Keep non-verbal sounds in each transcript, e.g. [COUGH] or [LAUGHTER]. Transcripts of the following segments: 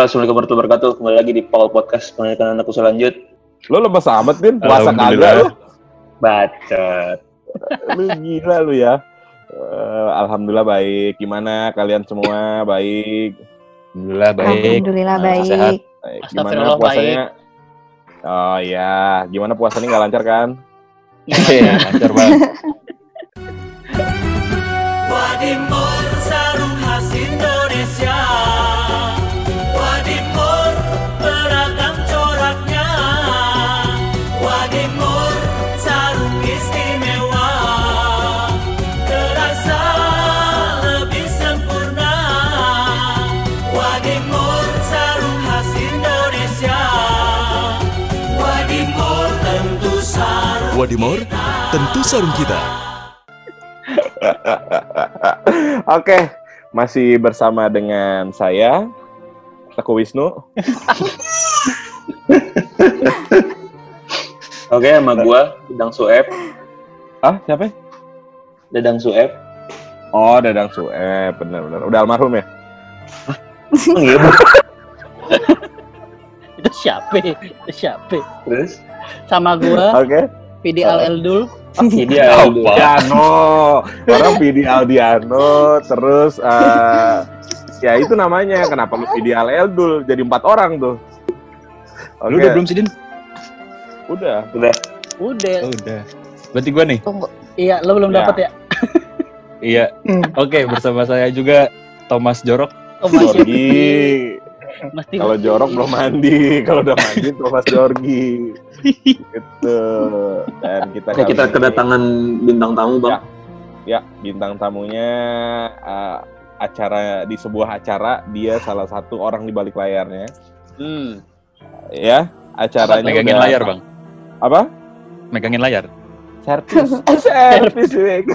Halo, Assalamualaikum warahmatullahi wabarakatuh. Kembali lagi di Paul Podcast Pendidikan Anak Usul Lanjut. Lu lemes amat, Din. Puasa kagak lu. Bacot. [LAUGHS] Lu gila lu ya. Eh, Alhamdulillah baik. Gimana kalian semua? Baik. Alhamdulillah baik. Alhamdulillah baik. sehat. Baik. Gimana puasanya? Oh iya, gimana puasanya nggak lancar kan? Iya, lancar [LAUGHS] banget. Wadimor, tentu sarung kita. [LAUGHS] Oke, masih bersama dengan saya, Teguh Wisnu. [LAUGHS] Oke, sama gua, Dadang Sueb. Ah, siapa? ya? Dadang Sueb. Oh, Dadang Sueb, benar-benar. Udah almarhum ya? Iya, Bu. [LAUGHS] Itu siapa? Itu siapa? Terus? Sama gua, Oke. Pidi Al Eldul. Ini dia. Apa? Aldiano, orang Vidi Aldiano, terus eh, ya itu namanya kenapa lu Vidi Al Eldul jadi empat orang tuh. Oke, Lu udah belum sih, Din? Udah. Udah. Udah. Oh, udah. Berarti gua nih? Tunggu. Iya, lo belum Ya. dapat ya? Iya. Oke, bersama saya juga Thomas Jorok. Oh, masih. Mesti. Kalau jorok belum mandi, [LAUGHS] kalau udah mandi Thomas Jorgi. [LAUGHS] gitu. Dan kita Oke, kita ini- kedatangan bintang tamu, Bang. ya bintang tamunya eh, acara di sebuah acara dia salah satu orang di balik layarnya Hmm. ya acaranya Megangin udah- layar, Bang. apa Megangin layar. servis [LAUGHS] servis ya ini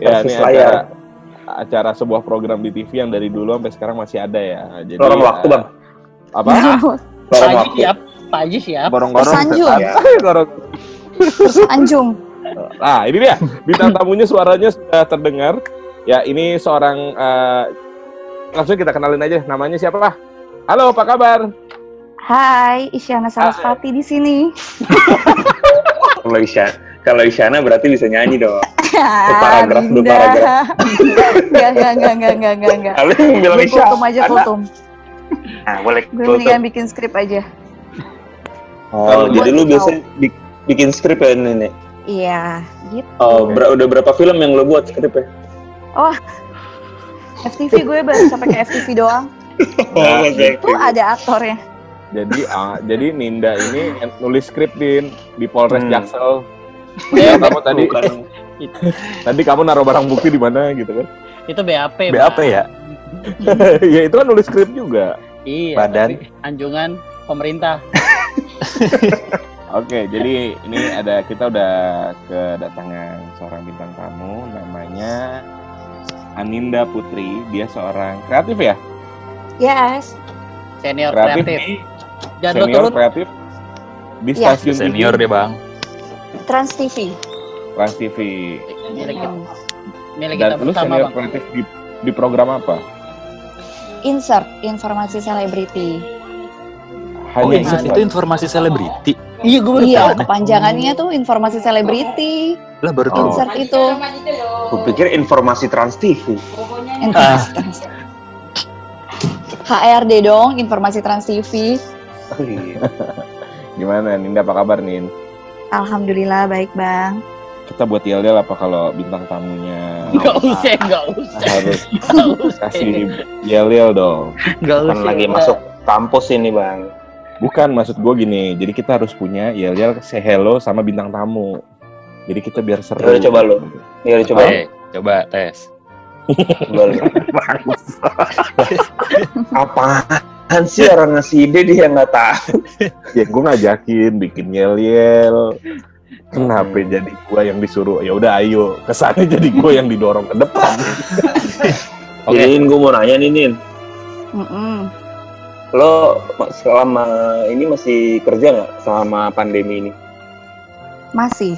Servis acara layar. Acara sebuah program di TV yang dari dulu sampai sekarang masih ada ya jadi Lorong waktu, eh, Bang. apa [LAUGHS] Lorong waktu. siap. Pak Haji siap. gorong-gorong Tersanjung. setan. gorong Terus Anjung. Nah, ini dia bintang tamunya suaranya sudah terdengar. Ya, ini seorang eh, langsung kita kenalin aja namanya siapa? Halo, apa kabar? Hai, Isyana Sarasvati di sini. Kalau Isyana, kalau Isyana berarti bisa nyanyi dong. Ah, paragraf, dua paragraf. Enggak, enggak, enggak, enggak, enggak, enggak, enggak. Lalu yang bilang Gue Isyana. kultum aja kultum. Nah, boleh. Gue mendingan bikin skrip aja. Oh, Buat jadi lu tahu. biasa bi- bikin skrip ya, Nenek? Iya, gitu. Oh, ber- udah berapa film yang lu buat skripnya? FTV gue baru sampai ke FTV doang. Nah, Itu ada aktornya. Jadi ah, jadi Ninda ini nulis skrip din di Polres Hmm. Jaksel. Ya, kamu tadi Bukan. [LAUGHS] tadi kamu naruh barang bukti di mana gitu kan? Itu BAP. BAP Bang. ya? [LAUGHS] ya itu kan nulis skrip juga. Iya. Badan. tapi Anjungan pemerintah. [LAUGHS] Oke, jadi ini ada kita udah kedatangan seorang bintang tamu namanya Aninda Putri. Dia seorang kreatif ya? Yes. Senior Kreatif kreatif. Jangan senior turun. kreatif di Iya. stasiun Senior TV, dia, Bang. Trans TV. Trans TV. Milik kita, Hmm. milik Dan kita lu bersama, senior kreatif di di program apa? Insert informasi selebriti. Oh, Hanya insert insert. itu informasi selebriti. Iya, gue baru Iya, tahu. kepanjangannya tuh informasi selebriti. Lah baru Oh. tahu. Insert itu. Gue pikir informasi Trans TV. Informasi trans. HRD dong, informasi Trans TV. Oh, iya. Gimana Ninda apa kabar Nin? Alhamdulillah baik bang. Kita buat yel-yel apa kalau bintang tamunya Enggak usah, enggak usah. harus [LAUGHS] Enggak usah. kasih yel-yel dong. Enggak Kan lagi masuk kampus ini, Bang. Bukan maksud gue gini, jadi kita harus punya yel-yel say hello sama bintang tamu. Jadi kita biar seru. Yaudah, coba lu. Ya udah coba. Oke, coba tes. Coba lu. [LAUGHS] Apaan sih orang ngasih ide dia nggak tahu. [LAUGHS] ya gue ngajakin bikin yel-yel. Kenapa jadi gue yang disuruh? Ya udah ayo, kesannya jadi gue yang didorong ke depan. [LAUGHS] Oke. Jadi gue mau nanya nih, Nin. Mm-mm. Lo selama ini masih kerja nggak selama pandemi ini? Masih,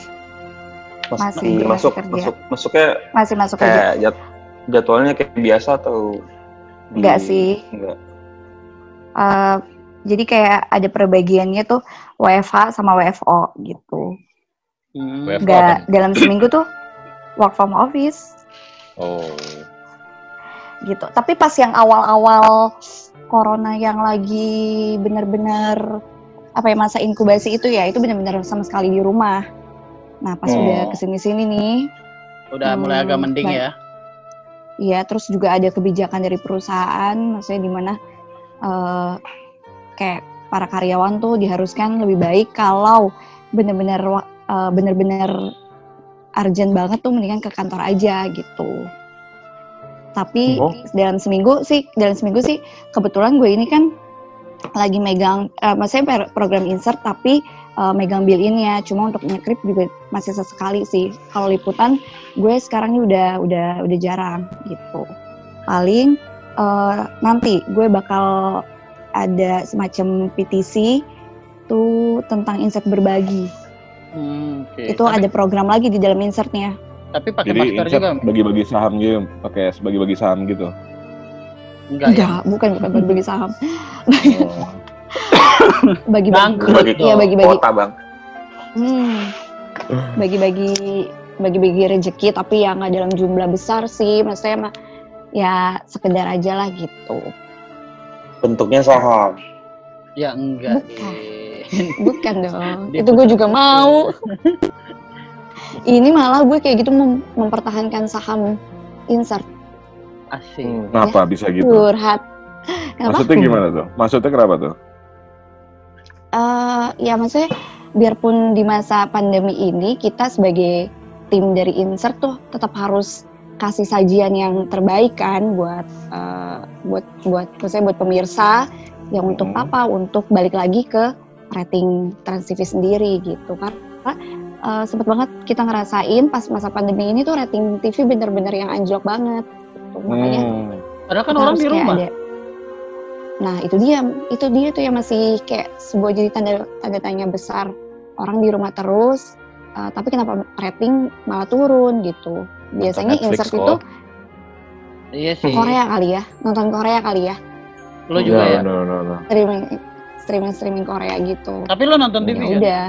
Mas- Masih, masuk, masih kerja. masuk, masuknya masih masuk aja. kayak jad- jadwalnya kayak biasa atau Enggak Di- sih. Enggak. Eh, jadi kayak ada perbagiannya tuh WFH sama WFO gitu. Hmm. WFO Enggak apa nih? dalam seminggu tuh work from office Oh. gitu. Tapi pas yang awal-awal corona yang lagi bener-bener apa ya masa inkubasi itu ya itu bener-bener sama sekali di rumah. Nah pas Oh. udah ke sini-sini nih, Udah mulai agak Hmm, mending ya. Iya, terus juga ada kebijakan dari perusahaan, maksudnya di mana eh, kayak para karyawan tuh diharuskan lebih baik kalau bener-bener eh, bener-bener urgent banget tuh mendingan ke kantor aja gitu. Tapi Oh. dalam seminggu sih, dalam seminggu sih kebetulan gue ini kan lagi megang, eh, maksudnya program insert tapi eh, megang bill ya. Cuma untuk ngekrip juga masih sesekali sih. Kalau liputan gue sekarang ini udah udah udah jarang gitu paling eh, nanti gue bakal ada semacam petisi tuh tentang insert berbagi Hmm, oke. itu tapi, ada program lagi di dalam insertnya tapi pakai Jadi masker insert juga. bagi-bagi saham gitu, pakai bagi-bagi saham gitu. Enggak ya. enggak bukan bukan berbagi saham Oh. bagi Bangkrut bagi iya dong. bagi bagi Kota bang. hmm, bagi bagi bagi bagi rezeki tapi yang nggak dalam jumlah besar sih maksudnya mah ya sekedar aja lah gitu Bentuknya saham. Ya enggak. Bukan. [LAUGHS] Bukan dong. Dia itu gue juga mau. [LAUGHS] Ini malah gue kayak gitu mem- mempertahankan saham insert Asik. Hmm, Kenapa bisa gitu? curhat. Kenapa? Maksudnya gimana tuh? Maksudnya kenapa tuh? Eh, ya maksudnya biarpun di masa pandemi ini kita sebagai tim dari insert tuh tetap harus kasih sajian yang terbaik kan buat eh, buat buat maksudnya buat pemirsa yang untuk Hmm. apa untuk balik lagi ke rating Trans TV sendiri gitu karena eh, sempet banget kita ngerasain pas masa pandemi ini tuh rating TV bener-bener yang anjlok banget gitu. makanya Hmm. Padahal kan orang di rumah. ada- Nah itu dia, itu dia tuh yang masih kayak sebuah jadi tanda tanda tanya besar. Orang di rumah terus, uh, tapi kenapa rating malah turun gitu? Biasanya Netflix insert kok. itu Iya sih. Korea kali ya, nonton Korea kali ya, Lo juga ya. No, no, no. streaming streaming streaming Korea gitu. Tapi lo nonton TV Ya kan? udah.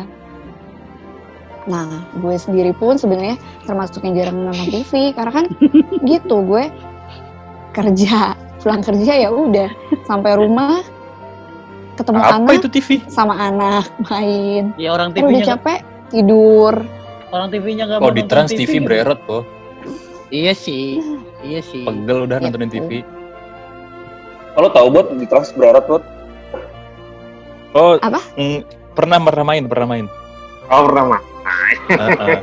Nah, gue sendiri pun sebenarnya termasuk yang jarang nonton TV karena kan [LAUGHS] gitu gue kerja pulang kerja ya udah sampai rumah ketemu Apa anak itu TV? sama anak main Ya orang Terus udah TV-nya capek tidur orang TV-nya enggak Oh di Trans TV bererot kok. Iya sih. Iya sih. Pegel udah Ya, nontonin TV. Kalau tahu buat di trans bererot buat. Oh, Apa? mm, pernah pernah main, pernah main. Oh pernah mah. Heeh.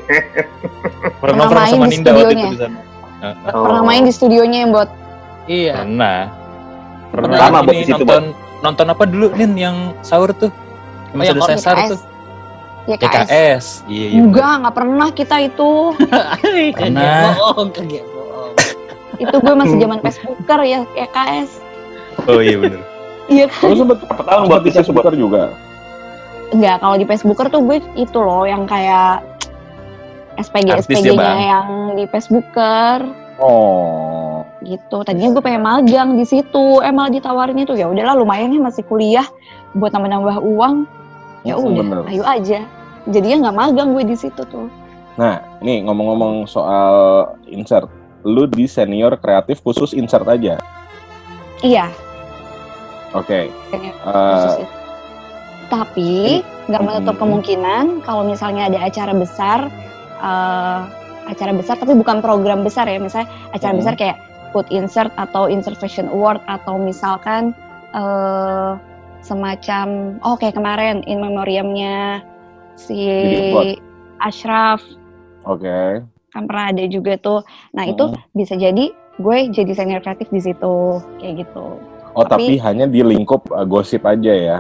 [LAUGHS] pernah Pernah nongkrong main sama di Ninda waktu itu studionya. di sana. Oh. pernah main di studionya yang buat Iya. Pernah. Pernah Lama buat ini di situ, nonton nonton apa dulu Nin yang sahur tuh? Yang Oh, yang ada Cesar YKS. tuh. YKS. YKS. Iya, iya. Enggak, nggak pernah kita itu. Kaget [LAUGHS] Pernah. bohong, kaget bohong. Itu gue masih zaman [LAUGHS] Facebooker ya, YKS. Oh iya bener. Iya kan? sempet Apa tahu buat di. Facebooker juga? Enggak, kalau di Facebooker tuh gue itu loh yang kayak SPG SPG-nya yang di Facebooker Oh. gitu. Tadinya gue pengen magang di situ, eh malah ditawarin itu ya udahlah lumayan ya masih kuliah buat nambah-nambah uang. Ya udah, bener. ayo aja. Jadinya nggak magang gue di situ tuh. Nah, nih ngomong-ngomong soal insert. Lu di senior kreatif khusus insert aja. Iya, Oke. kayaknya Eh, khusus itu. Tapi nggak menutup Hmm. kemungkinan kalau misalnya ada acara besar, eh, acara besar tapi bukan program besar ya, misalnya acara Hmm. besar kayak Food Insert atau Insert Fashion Award atau misalkan eh, semacam, oh kayak kemarin in memoriamnya si. Ashraf Oke. kan pernah ada juga tuh. Nah itu Hmm. bisa jadi gue jadi senior kreatif di situ kayak gitu. Oh, tapi, Tapi- hanya di lingkup uh, gosip aja ya.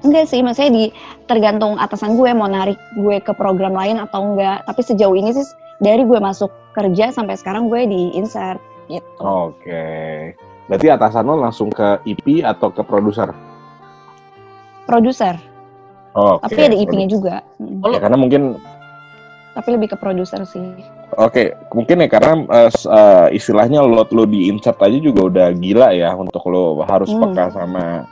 Enggak sih, maksudnya di tergantung atasan gue mau narik gue ke program lain atau enggak. Tapi sejauh ini sih dari gue masuk kerja sampai sekarang gue di insert gitu. Oke. Berarti atasan lo langsung ke IP atau ke produser? Produser, Oke. tapi ada IP-nya juga. Oh, Ya, karena mungkin Tapi lebih ke produser sih. Oke, mungkin ya karena eh, istilahnya load lo di insert aja juga udah gila ya untuk lo harus Hmm. peka sama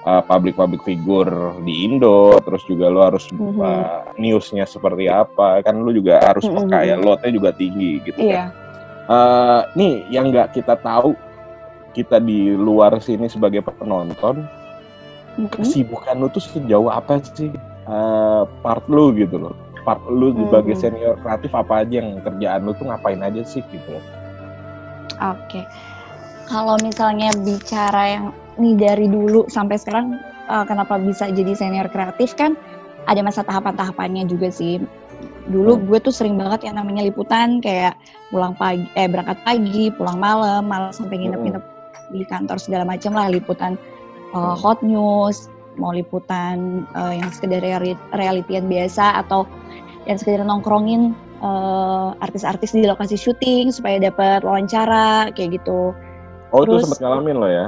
eh, public-public figure di Indo, terus juga lo harus Mhm. eh, newsnya seperti apa, kan lo juga harus Mhm. peka ya, loadnya juga tinggi gitu kan. Iya. Eh, nih yang nggak kita tahu kita di luar sini sebagai penonton Mhm. kesibukan lu tuh sejauh apa sih eh, part lu gitu loh part lu sebagai Mhm. senior kreatif apa aja yang kerjaan lu tuh ngapain aja sih gitu loh Oke. Kalau misalnya bicara yang nih dari dulu sampai sekarang eh, kenapa bisa jadi senior kreatif kan ada masa tahapan-tahapannya juga sih. Dulu gue tuh sering banget yang namanya liputan kayak pulang pagi eh berangkat pagi, pulang malam, malah sampai nginep-nginep di kantor segala macam lah liputan eh, hot news, mau liputan eh, yang sekedar reali- realitian biasa atau yang sekedar nongkrongin eh, artis-artis di lokasi syuting supaya dapat wawancara kayak gitu. oh itu Terus- sempat ngalamin lo ya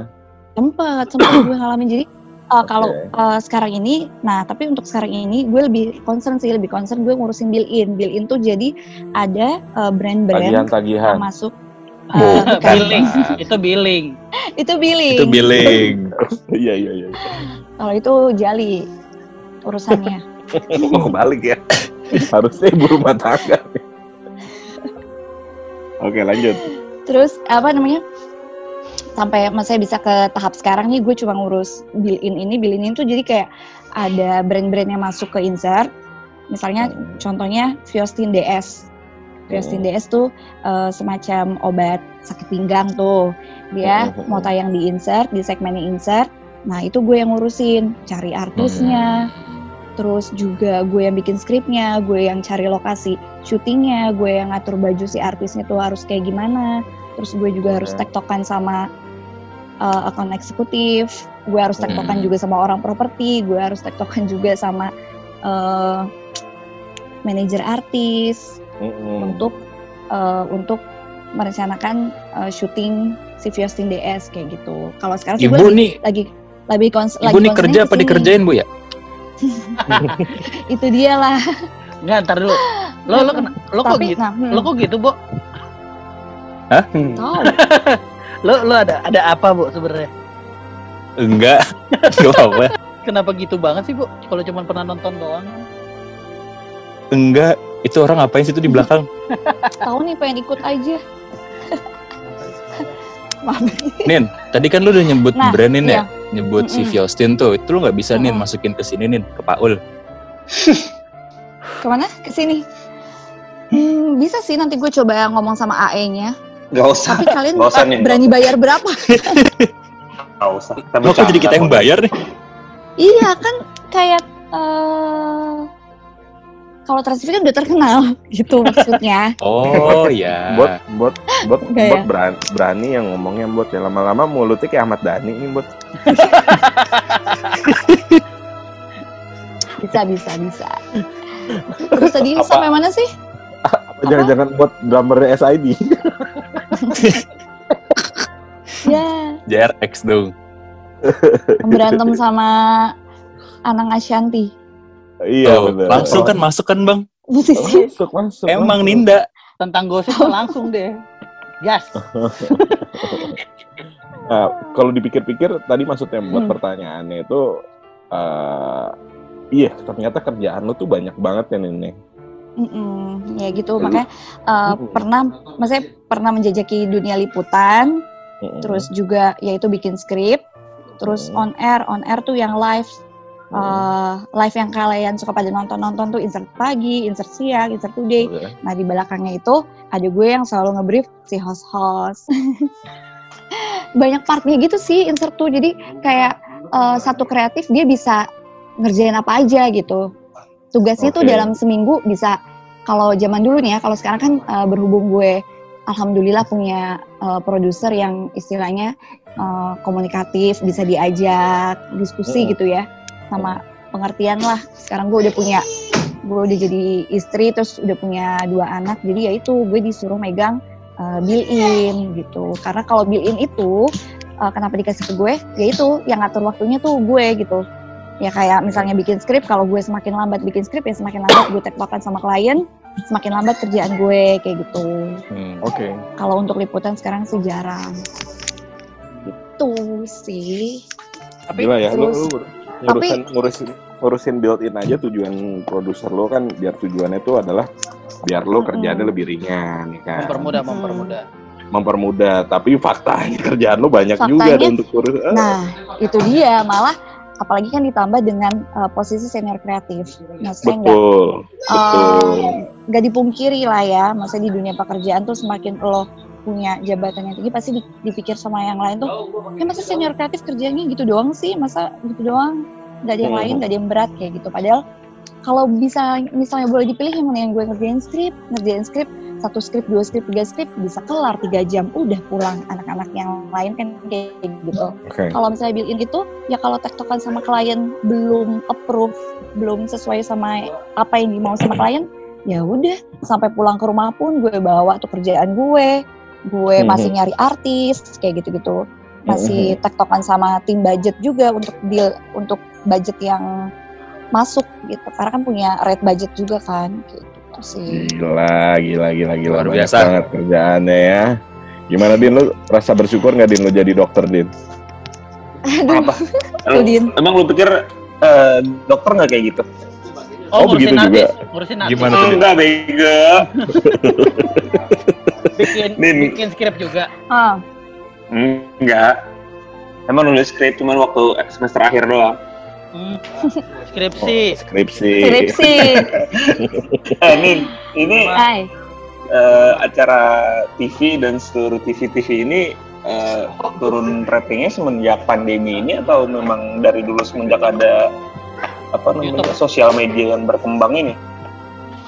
Sempet, sempet gue ngalamin. Jadi uh, kalau uh, sekarang ini, nah tapi untuk sekarang ini gue lebih concern sih, lebih concern gue ngurusin bill in. Bill in tuh jadi ada uh, brand-brand tagihan-tagihan yang masuk. Oh. Uh, bukan. billing, itu billing. itu billing. Itu billing. [LAUGHS] iya iya iya Kalau itu jali urusannya. [LAUGHS] mau kebalik ya [LAUGHS] harusnya ibu rumah tangga oke lanjut Terus apa namanya? Sampai mas saya bisa ke tahap sekarang nih gue cuma ngurus bill in ini, bill in itu jadi kayak ada brand-brand yang masuk ke insert. Misalnya contohnya Fiostin DS. Fiostin DS tuh eh, semacam obat sakit pinggang tuh. Dia mau tayang di insert, di segmennya insert. Nah itu gue yang ngurusin, cari artisnya, terus juga gue yang bikin skripnya, gue yang cari lokasi syutingnya, gue yang ngatur baju si artisnya tuh harus kayak gimana, terus gue juga harus tektokan sama uh, akun eksekutif, gue harus tektokan Hmm. juga sama orang properti, gue harus tektokan juga sama uh, manajer artis Mm-mm. untuk uh, untuk merencanakan uh, syuting si Fiostin DS kayak gitu. Kalau sekarang sih Ibu lagi, nih, lagi lebih kons ibu lagi nih kerja ke apa dikerjain bu ya? [LAUGHS] Itu dia lah. Enggak, ntar dulu. Lo lo kena, lo kok Tapi gitu? nah, hmm, Lo kok gitu, Bu? Hah? tahu. [LAUGHS] Lo lo ada ada apa, Bu sebenarnya? Enggak, [LAUGHS] enggak apa-apa. Kenapa gitu banget sih, Bu? Kalau cuma pernah nonton doang. Enggak, itu orang ngapain sih itu di belakang? [LAUGHS] tahu nih pengen ikut aja. [LAUGHS] Nin, tadi kan lu udah nyebut Nah, brand Nin iya. ya? Nyebut si Mm-mm. Fiostin tuh, itu lu nggak bisa Nin Mm-mm. masukin ke sini Nin, ke Paul. [LAUGHS] Ke mana? Ke sini. Hmm, bisa sih nanti gue coba ngomong sama AE-nya. Gak usah, Tapi kalian Nggak usah, Nin. berani bayar berapa? gak usah. Kita Lo kok jadi kita yang bayar nih? iya kan kayak eh kalau Trans TV kan udah terkenal [LAUGHS] gitu maksudnya. Oh ya. bot bot bot Enggak bot ya? berani, berani yang ngomongnya bot ya lama-lama mulutnya kayak Ahmad Dhani nih bot Bisa bisa bisa. Terus tadi Apa? sampai mana sih? apa jangan-jangan bot drummer SID [LAUGHS] Ya, JRX dong. berantem sama Anang Ashanti. Iya Tuh, bener langsung kan masuk kan bang? Musisi. masuk masuk Emang masuk. Ninda. Tentang gosip mah langsung deh. Gas. [LAUGHS] Nah, kalau dipikir-pikir tadi maksudnya buat Hmm. pertanyaannya itu eh iya ternyata kerjaan lu tuh banyak banget ya Nene. Mm-mm, ya gitu makanya uh, Mm-mm. pernah maksudnya pernah menjajaki dunia liputan Mm-mm. terus juga yaitu bikin skrip terus Mm. on air on air tuh yang live uh, live yang kalian suka pada nonton nonton tuh insert pagi insert siang insert today Oke. nah di belakangnya itu ada gue yang selalu ngebrief si host host [LAUGHS] banyak partnya gitu sih insert tuh jadi kayak uh, satu kreatif dia bisa ngerjain apa aja gitu tugasnya tuh Oke. dalam seminggu bisa kalau zaman dulu nih ya kalau sekarang kan uh, berhubung gue alhamdulillah punya uh, produser yang istilahnya uh, komunikatif bisa diajak diskusi Mm. gitu ya sama pengertian lah sekarang gue udah punya gue udah jadi istri terus udah punya dua anak jadi ya itu gue disuruh megang uh, bill in gitu karena kalau bill in itu uh, kenapa dikasih ke gue ya itu yang ngatur waktunya tuh gue gitu ya kayak misalnya bikin skrip kalau gue semakin lambat bikin skrip ya semakin lambat gue tektokan sama klien semakin lambat kerjaan gue kayak gitu. Hmm. Oke. Kalau untuk liputan sekarang sih jarang. Itu sih. Tapi Gila ya, lu, terus- lu ngurusin, ngurusin ngurusin build-in aja tujuan produser lo kan biar tujuannya itu adalah biar lo kerjaannya Mm-mm. lebih ringan ya kan. mempermudah, Hmm. mempermudah. Mempermudah, tapi faktanya [LAUGHS] kerjaan lo banyak juga Faktanya- ada untuk urus. eh, Nah, itu dia malah apalagi kan ditambah dengan uh, posisi senior kreatif. Maksudnya nggak betul, betul. um, nggak dipungkiri lah ya, maksudnya di dunia pekerjaan tuh semakin lo punya jabatan yang tinggi pasti di- dipikir sama yang lain tuh, ya masa senior kreatif kerjanya gitu doang sih, masa gitu doang, nggak ada yang lain, nggak ada yang berat kayak gitu. Padahal kalau bisa misalnya boleh dipilih yang mana yang gue ngerjain skrip, ngerjain skrip satu skrip, dua skrip, tiga skrip bisa kelar tiga jam, udah pulang anak-anak yang lain kan kayak gitu. Oke. kalau misalnya built-in itu ya kalau tektokan sama klien belum approve belum sesuai sama apa yang dimau sama klien ya udah sampai pulang ke rumah pun gue bawa tuh kerjaan gue gue Mhm. masih nyari artis kayak gitu-gitu masih tektokan sama tim budget juga untuk deal untuk budget yang masuk gitu karena kan punya rate budget juga kan gitu sih Gila, gila, gila, gila. Luar biasa. banget kerjaannya ya. Gimana Din, lu rasa bersyukur nggak Din lu jadi dokter Din? Apa? Tuh, Din. Emang lu pikir eh, dokter nggak kayak gitu? Oh, ngurusin begitu artis, juga. ngurusin artis. Gimana tuh? Enggak, bego. Bikin, Din. bikin skrip juga. ah Enggak. Emang nulis skrip cuma waktu semester akhir doang. Hmm. Skripsi. Skripsi. skripsi [LAUGHS] Eh, Nin, ini Hai. eh, acara TV dan seluruh TV-TV ini eh, turun ratingnya semenjak pandemi ini atau memang dari dulu semenjak ada apa namanya YouTube. sosial media yang berkembang ini?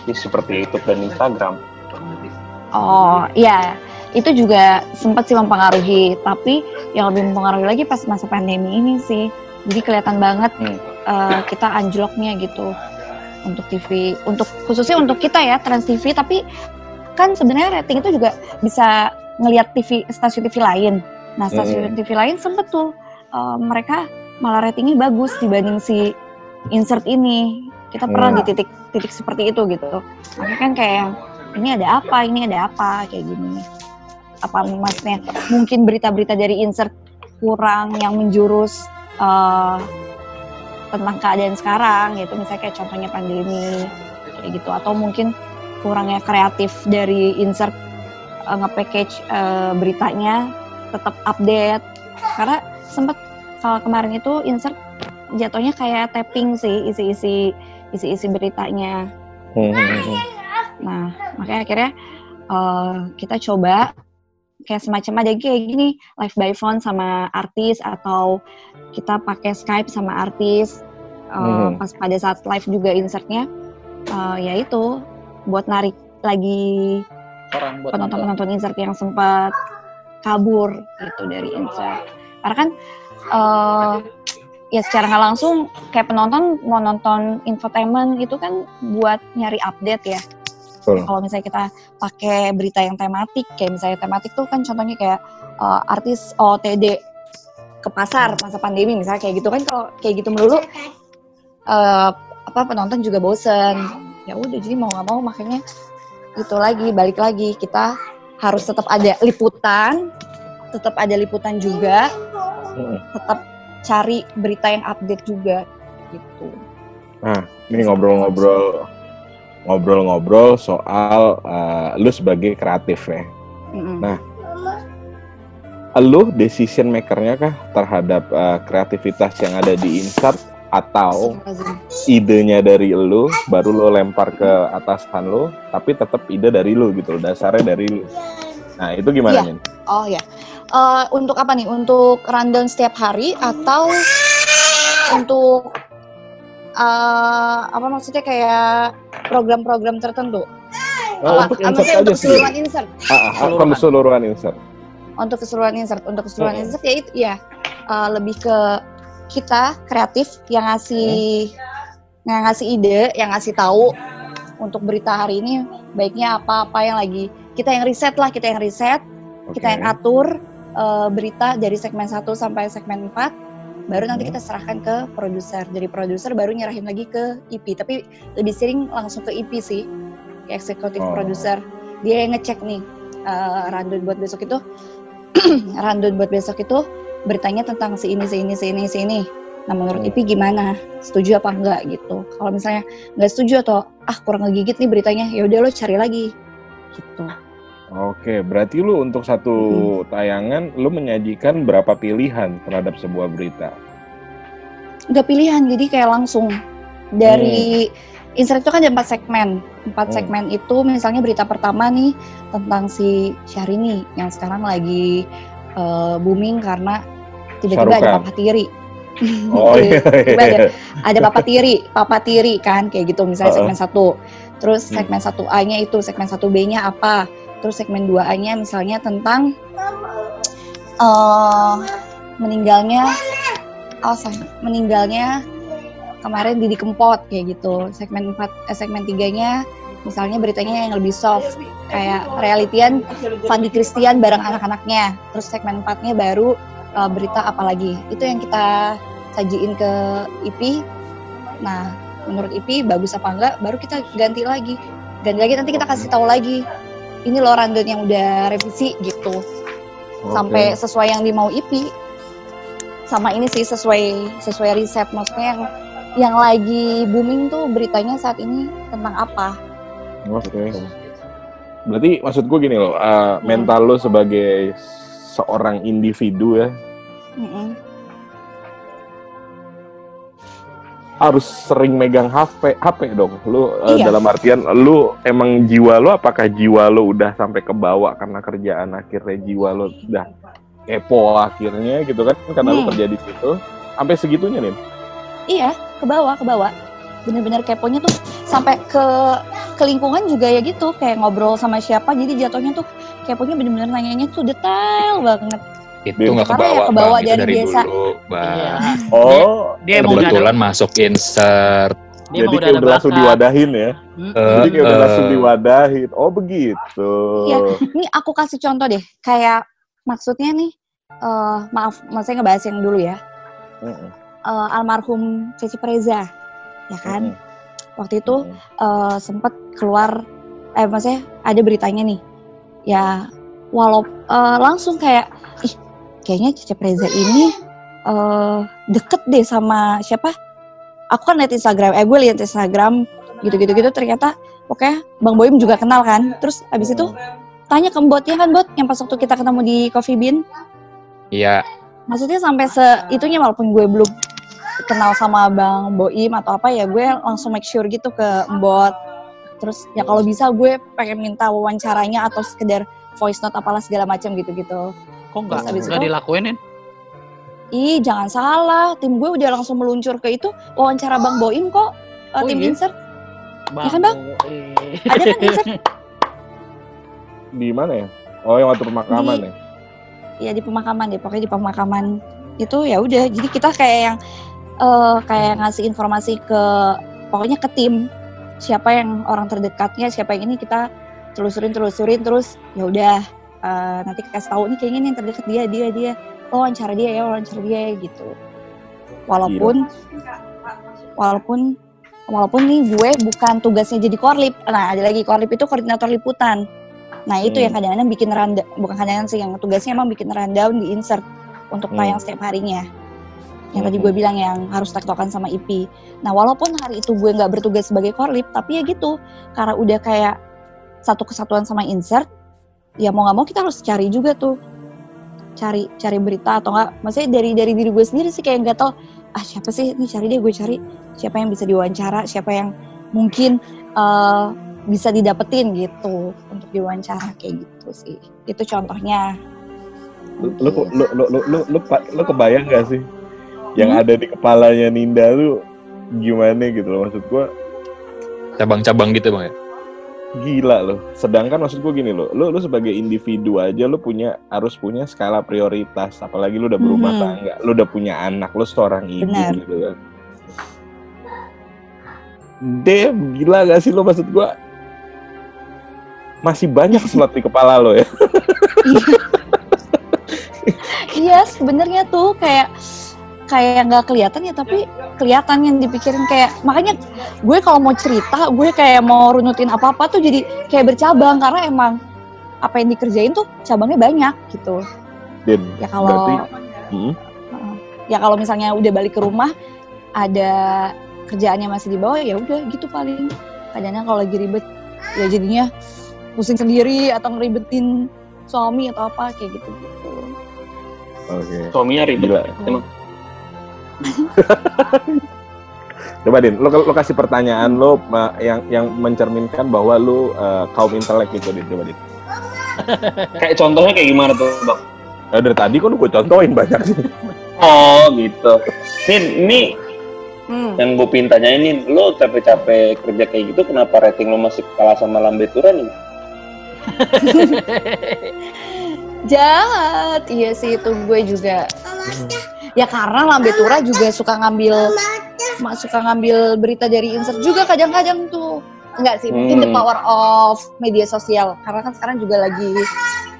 Ya, seperti YouTube dan Instagram. Oh iya, itu juga sempat sih mempengaruhi. Tapi yang lebih mempengaruhi lagi pas masa pandemi ini sih. Jadi kelihatan banget Hmm. eh, kita anjloknya gitu untuk TV. Untuk khususnya untuk kita ya Trans TV. Tapi kan sebenarnya rating itu juga bisa ngelihat TV stasiun TV lain. Nah stasiun TV lain sempet tuh eh, mereka malah ratingnya bagus dibanding si insert ini. Kita pernah Hmm. di titik titik seperti itu gitu. Makanya kan kayak ini ada apa, ini ada apa, kayak gini. Apa maksudnya mungkin berita-berita dari insert kurang yang menjurus eh, tentang keadaan sekarang, gitu misalnya kayak contohnya pandemi, kayak gitu. Atau mungkin kurangnya kreatif dari insert eh, nge-package eh, beritanya tetap update. Karena sempet kalau kemarin itu insert jatuhnya kayak tapping sih isi-isi isi-isi beritanya. Hmm, hmm, hmm. Nah, makanya akhirnya eh, kita coba kayak semacam ada kayak gini live by phone sama artis atau kita pakai Skype sama artis eh, Hmm. pas pada saat live juga insertnya eh, ya itu buat narik lagi Orang buat nonton. penonton-penonton insert yang sempat kabur gitu dari insert. Karena kan eh, ya secara nggak langsung kayak penonton mau nonton infotainment itu kan buat nyari update ya. Betul. Kalau misalnya kita pakai berita yang tematik, kayak misalnya tematik tuh kan contohnya kayak eh, artis OTD ke pasar masa pandemi misalnya kayak gitu kan kalau kayak gitu melulu eh, apa penonton juga bosen. Ya udah jadi mau nggak mau makanya itu lagi balik lagi kita harus tetap ada liputan, tetap ada liputan juga, Hmm. tetap cari berita yang update juga gitu. Ini ngobrol-ngobrol ngobrol-ngobrol soal eh, lu sebagai kreatif ya. Mm-mm. Nah, Lu decision makernya kah terhadap eh, kreativitas yang ada di insert atau idenya dari lu baru lu lempar ke atasan lu tapi tetap ide dari lu gitu dasarnya dari lu nah itu gimana Iya. Min? Oh ya, Eh, untuk apa nih? Untuk rundown setiap hari atau untuk eh, apa maksudnya kayak program-program tertentu? Oh, Apa- untuk ah, insert maksudnya aja untuk sih keseluruhan insert. ah, ah, ah, keseluruhan insert Untuk keseluruhan insert, untuk keseluruhan Mm-mm. insert ya itu ya eh, lebih ke kita kreatif yang ngasih yang ngasih ide, yang ngasih tahu untuk berita hari ini baiknya apa-apa yang lagi kita yang riset lah, kita yang riset, kita Oke. yang atur eh, berita dari segmen 1 sampai segmen 4 baru nanti Hmm. kita serahkan ke produser. Jadi produser baru nyerahin lagi ke IP, tapi lebih sering langsung ke IP sih. eksekutif Oh. produser. Dia yang ngecek nih eh, rundown buat besok itu [CLEARS THROAT] rundown buat besok itu beritanya tentang si ini, si ini, si ini, si ini. Nah menurut Hmm. Ipi gimana? Setuju apa enggak gitu? Kalau misalnya nggak setuju atau ah kurang ngegigit nih beritanya, ya udah lo cari lagi gitu. Oke, berarti lu untuk satu tayangan lu menyajikan berapa pilihan terhadap sebuah berita? Nggak pilihan, jadi kayak langsung dari insert itu kan ada empat segmen. Empat Hmm. segmen itu misalnya berita pertama nih tentang si Syahrini yang sekarang lagi eh, booming karena tiba-tiba ada papa tiri. Oh [LAUGHS] iya. Tiba-tiba ada, iya. ada papa tiri, papa tiri kan kayak gitu misalnya Uh-uh. segmen satu. Terus Hmm. segmen satu A-nya itu, segmen satu B-nya apa? Terus segmen 2A-nya misalnya tentang eh meninggalnya oh sayang, meninggalnya kemarin Didi Kempot kayak gitu. Segmen 4 eh, segmen 3-nya misalnya beritanya yang lebih soft kayak realitian Fandi Christian bareng anak-anaknya. Terus segmen 4-nya baru eh, berita apa lagi. Itu yang kita sajiin ke IP. Nah, menurut IP bagus apa enggak baru kita ganti lagi. Ganti lagi nanti kita kasih tahu lagi. Ini loh rundown yang udah revisi gitu. Sampai sesuai yang dimau IP. Sama ini sih sesuai sesuai riset maksudnya yang yang lagi booming tuh beritanya saat ini tentang apa? Oke. Berarti maksud gue gini loh, uh, mental lo sebagai seorang individu ya Mm-mm. Harus sering megang HP, HP dong. Lu uh, Iya. dalam artian lu emang jiwa lo apakah jiwa lo udah sampai ke bawah karena kerjaan akhirnya jiwa lo udah kepo akhirnya gitu kan karena lu Hmm. kerja di situ sampai segitunya nih. Iya, ke bawah, ke bawah. Bener-bener keponya tuh sampai ke ke lingkungan juga ya gitu, kayak ngobrol sama siapa. Jadi jatuhnya tuh keponya bener-bener nanyanya tuh detail banget. Itu Dia- nggak Karena kebawa, ya kebawa Bang. Itu dari dari biasa. dulu, Bang. Iya. Oh, Dia emang udah ada, Kebetulan masuk insert. dia jadi emang udah kayak udah langsung diwadahin ya. Mm. Jadi kayak udah Eh, langsung eh. diwadahin. Oh begitu. Iya. Ini aku kasih contoh deh, kayak maksudnya nih, eh maaf, maksudnya ngebahas yang dulu ya. Mm-mm. Eh, almarhum Ceci Preza, ya kan? Mm-mm. Waktu itu Mm-mm. eh sempet keluar eh maksudnya ada beritanya nih ya walau eh, langsung kayak kayaknya Cecep Reza ini eh deket deh sama siapa? Aku kan liat Instagram eh gue liat Instagram gitu-gitu gitu ternyata oke Bang Boim juga kenal kan? Terus abis itu tanya ke botnya kan bot yang pas waktu kita ketemu di Coffee Bean? Iya. maksudnya sampai seitunya walaupun gue belum kenal sama Bang Boim atau apa ya gue langsung make sure gitu ke Mbot. Terus ya kalau bisa gue pengen minta wawancaranya atau sekedar voice note apalah segala macam gitu-gitu Kok nggak nggak dilakuinin? ih jangan salah tim gue udah langsung meluncur ke itu wawancara Bang Boim kok Oh tim iya? insert Bang, kan, Bang? ada kan insert [LAUGHS] Di mana ya? Oh yang waktu pemakaman Di- ya? ya di pemakaman deh pokoknya di pemakaman itu ya udah jadi kita kayak yang eh, kayak ngasih informasi ke pokoknya ke tim siapa yang orang terdekatnya siapa yang ini kita telusurin telusurin terus ya udah eh, nanti kasih tahu nih kayaknya nih yang terdekat dia dia dia. Oh wawancara dia ya wawancara dia gitu. Walaupun walaupun walaupun nih gue bukan tugasnya jadi korlip. Nah ada lagi korlip itu koordinator liputan. Nah itu Hmm. yang kadang-kadang bikin rundown bukan kadang-kadang sih yang tugasnya emang bikin rundown di insert untuk Hmm. tayang setiap harinya. Yang tadi Hmm. gue bilang yang harus tektokan sama IP nah walaupun hari itu gue nggak bertugas sebagai korlip tapi ya gitu. Karena udah kayak satu kesatuan sama insert ya mau nggak mau kita harus cari juga tuh. Cari cari berita atau enggak maksudnya dari dari diri gue sendiri sih kayak nggak tau ah siapa sih? Ini cari deh gue cari. Siapa yang bisa diwawancara? Siapa yang mungkin eh, bisa didapetin gitu. Untuk diwawancara kayak gitu sih. Itu contohnya. Lu lu lu lu lu lu, lu, lu kebayang gak sih? Yang Hmm? ada di kepalanya Ninda lu gimana gitu loh? Maksud gua Cabang-cabang gitu, Bang ya. Gila loh. Sedangkan maksud gua gini loh, lu lu sebagai individu aja lu punya harus punya skala prioritas apalagi lu udah berumah Mhm. tangga, lu udah punya anak, lu seorang ibu Benar. gitu kan. Damn, gila gak sih lo maksud gua? Masih banyak slot di kepala lo ya. [LAUGHS] Iya sebenarnya tuh kayak kayak nggak kelihatan ya tapi kelihatan yang dipikirin kayak makanya gue kalau mau cerita gue kayak mau runutin apa apa tuh jadi kayak bercabang karena emang apa yang dikerjain tuh cabangnya banyak gitu Din, ya kalau berarti hmm, Heeh. ya kalau misalnya udah balik ke rumah ada kerjaannya masih di bawah ya udah gitu paling kadang kalau lagi ribet ya jadinya pusing sendiri atau ngeribetin suami atau apa kayak gitu gitu oke. Suaminya ribet. Gila. Emang [LAUGHS] Coba Din, lo, lo kasih pertanyaan lo yang yang mencerminkan bahwa lo eh, kaum intelek gitu Din, coba Din. [LAUGHS] kayak contohnya kayak gimana tuh, Bang? Ya, dari tadi kan gue contohin banyak sih. Oh, gitu. Nin, ini hmm. yang gue pengen tanyain nih, lo capek-capek kerja kayak gitu, kenapa rating lo masih kalah sama Lambe Tura nih? [LAUGHS] jahat iya sih itu gue juga ya karena Lambe Tura juga suka ngambil suka ngambil berita dari insert juga kadang-kadang tuh. Enggak sih mungkin the Hmm. power of media sosial. Karena kan sekarang juga lagi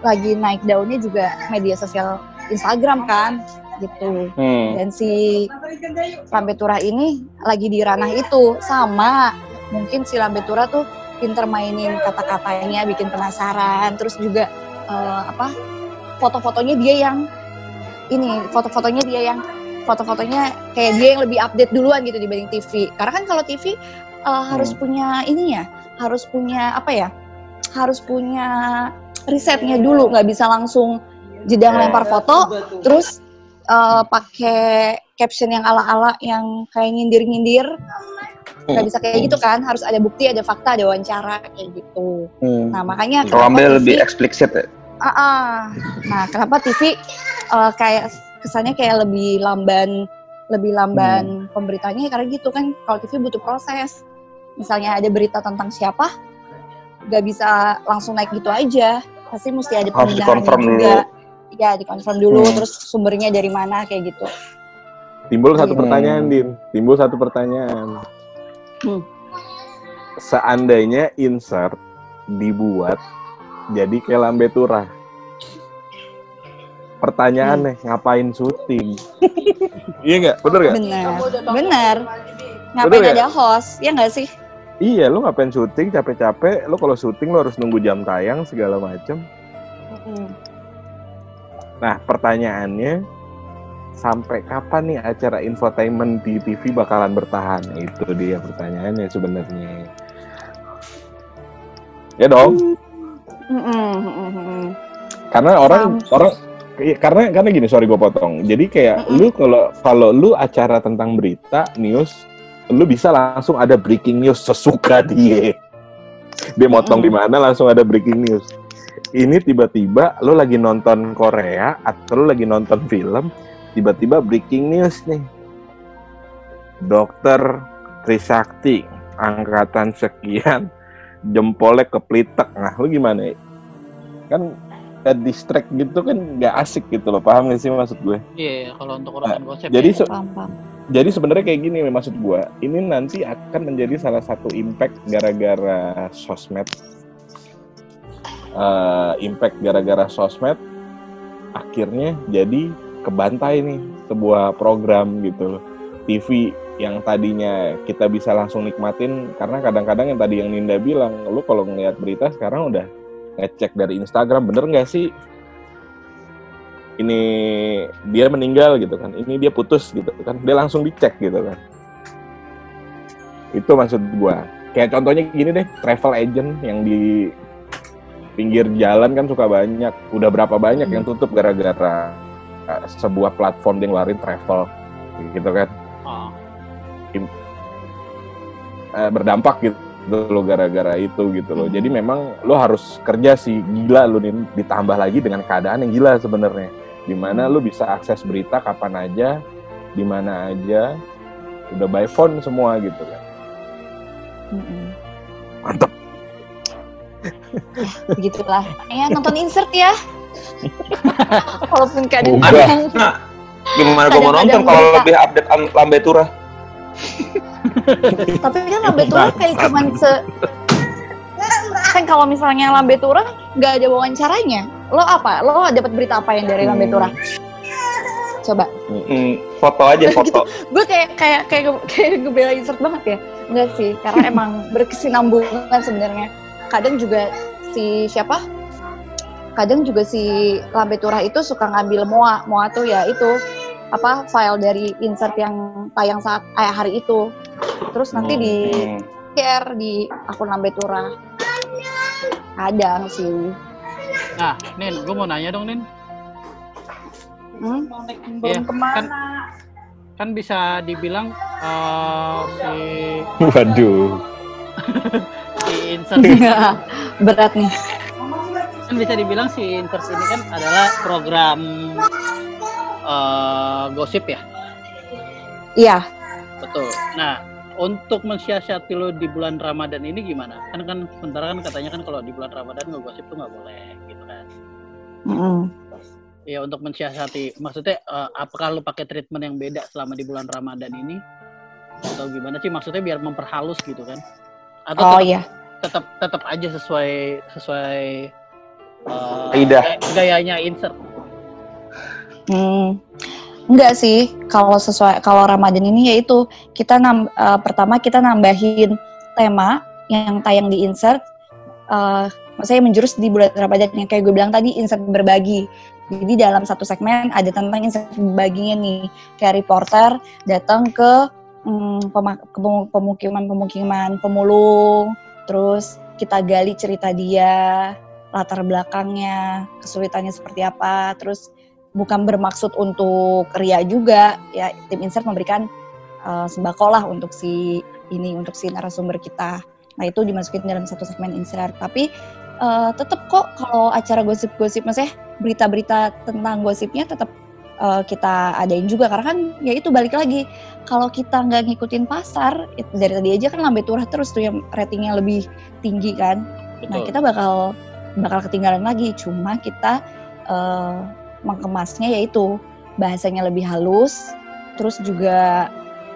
lagi naik daunnya juga media sosial Instagram kan gitu. Hmm. dan si Lambe Tura ini lagi di ranah itu. Sama mungkin si Lambe Tura tuh pinter mainin kata-katanya bikin penasaran. Terus juga eh, apa foto-fotonya dia yang ini foto-fotonya dia yang foto-fotonya kayak dia yang lebih update duluan gitu dibanding TV karena kan kalau TV eh, harus punya ini ya harus punya apa ya harus punya risetnya dulu. Nggak bisa langsung jedang lempar foto terus eh, pakai caption yang ala-ala yang kayak nyindir-nyindir. Nggak bisa kayak gitu kan harus ada bukti ada fakta ada wawancara kayak gitu. Nah makanya Kalau TV lebih eksplisit ya? Ah, ah. nah kenapa TV eh, kayak kesannya kayak lebih lamban lebih lamban pemberitanya karena gitu kan kalau TV butuh proses misalnya ada berita tentang siapa nggak bisa langsung naik gitu aja pasti mesti ada Harus dikonfirm dulu. juga ya dikonfirm dulu Hmm. terus sumbernya dari mana kayak gitu Timbul satu Iya. pertanyaan, Din. Timbul satu pertanyaan. Hmm. Seandainya insert dibuat jadi kayak Lambe Tura. Pertanyaannya, ngapain syuting? [LAUGHS] iya nggak? Bener nggak? benar benar ngapain Bener ada host ya nggak sih Iya, lu ngapain syuting capek-capek? Lu kalau syuting lu harus nunggu jam tayang segala macem. Mm-mm. Nah, pertanyaannya, sampai kapan nih acara infotainment di TV bakalan bertahan? Itu dia pertanyaannya sebenarnya. Ya dong, Mm-mm, mm-mm, mm-mm. karena orang Sam- orang iya, karena karena gini, sorry gue potong. Jadi kayak Mm-mm. lu kalau kalau lu acara tentang berita, news, lu bisa langsung ada breaking news sesuka dia. Dia motong di Mm-mm. mana langsung ada breaking news. Ini tiba-tiba lu lagi nonton Korea atau lu lagi nonton film, tiba-tiba breaking news nih. Dokter Trisakti angkatan sekian jempolnya keplitek. Nah, lu gimana? ya? Kan eh, distract gitu kan nggak asik gitu loh. Paham gak sih maksud gue? Iya, kalau untuk urusan konsep jadi ya. se- paham paham Jadi sebenarnya kayak gini maksud gua, ini nanti akan menjadi salah satu impact gara-gara sosmed. Eh, impact gara-gara sosmed akhirnya jadi kebantai nih sebuah program gitu. TV yang tadinya kita bisa langsung nikmatin karena kadang-kadang yang tadi yang Ninda bilang, lu kalau ngeliat berita sekarang udah ngecek dari Instagram bener nggak sih? Ini dia meninggal gitu kan ini dia putus gitu kan dia langsung dicek gitu kan. Itu maksud gua. Kayak contohnya gini deh travel agent yang di pinggir jalan kan suka banyak udah berapa banyak yang tutup gara-gara uh, sebuah platform yang ngeluarin travel gitu kan. Oh. Eh, berdampak gitu lo gara-gara itu gitu loh. Jadi memang lo harus kerja sih gila lo nih ditambah lagi dengan keadaan yang gila sebenarnya. Di mana lo bisa akses berita kapan aja, di mana aja, udah by phone semua gitu kan. Mm-mm. Mantep. [LAUGHS] begitulah ya nonton insert ya [LAUGHS] walaupun [LAUGHS] kadang-kadang Gimana gue mau nonton kalau lebih update Am- Lambe Tura? [LAUGHS] tapi kan lambe tura kayak cuman se kan kalau misalnya lambe tura nggak ada wawancaranya lo apa lo dapat berita apa yang dari lambe tura Coba. Hmm, foto aja foto. Gue kayak kayak kayak [LAUGHS] kayak ngebela insert banget ya. Enggak sih, karena [LAUGHS] emang berkesinambungan sebenarnya. Kadang juga si siapa? Kadang juga si Lambe Turah itu suka ngambil Moa. Moa tuh ya itu apa file dari insert yang tayang saat eh, hari itu. Terus nanti di Hmm. share di akun Lambe Turah. Kadang sih. Nah, Nin, gue mau nanya dong, Nin. Hmm? Iya, kan, kan bisa dibilang eh, si Waduh. [LAUGHS] si insert [LAUGHS] Berat nih. kan bisa dibilang si insert ini kan adalah program eh, gosip ya, Iya. betul. Nah, untuk mensiasati lo di bulan Ramadan ini gimana? Kan kan sementara kan katanya kan kalau di bulan Ramadan nggak gosip tuh nggak boleh gitu kan. Mm-mm. Ya untuk mensiasati, maksudnya eh, apakah lo pakai treatment yang beda selama di bulan Ramadan ini? Atau gimana sih? Maksudnya biar memperhalus gitu kan? Atau Oh tetap, iya. tetap tetap aja sesuai sesuai eh, Kaidah. gay- gayanya insert. Hmm. Enggak sih, kalau sesuai kalau Ramadan ini yaitu kita eh, pertama kita nambahin tema yang tayang di insert eh maksudnya menjurus di bulan Ramadan yang kayak gue bilang tadi insert berbagi. Jadi dalam satu segmen ada tentang insert berbaginya nih. Kayak reporter datang ke mm, pemu- pemukiman-pemukiman pemulung, terus kita gali cerita dia, latar belakangnya, kesulitannya seperti apa, terus bukan bermaksud untuk ria juga ya tim insert memberikan uh, sembako lah untuk si ini untuk si narasumber kita nah itu dimasukin dalam satu segmen insert tapi uh, tetap kok kalau acara gosip-gosip maksudnya berita-berita tentang gosipnya tetap uh, kita adain juga karena kan ya itu balik lagi kalau kita nggak ngikutin pasar it- dari tadi aja kan lambe turah terus tuh yang ratingnya lebih tinggi kan Nah, Betul. kita bakal bakal ketinggalan lagi. Cuma kita eh, mengemasnya yaitu bahasanya lebih halus, terus juga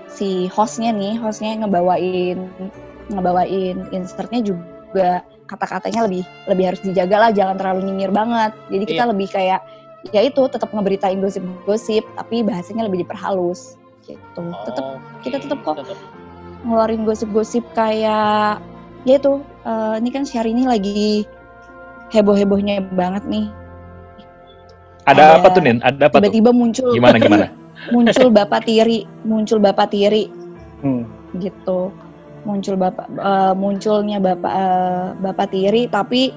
si hostnya nih, hostnya yang ngebawain ngebawain insertnya juga kata-katanya lebih lebih harus dijaga lah, jangan terlalu nyinyir banget. Jadi kita Iya. lebih kayak ya itu tetap ngeberitain gosip-gosip, tapi bahasanya lebih diperhalus gitu. Tetap Oke, kita tetap kok tetap. ngeluarin gosip-gosip kayak ya itu eh, ini kan Syahrini lagi heboh-hebohnya banget nih Ada Ada- apa tuh, Nin? Ada apa tuh? tiba-tiba muncul Gimana gimana? [LAUGHS] muncul bapak tiri muncul bapak tiri Hmm. gitu muncul bapak eh, munculnya bapak eh, bapak tiri tapi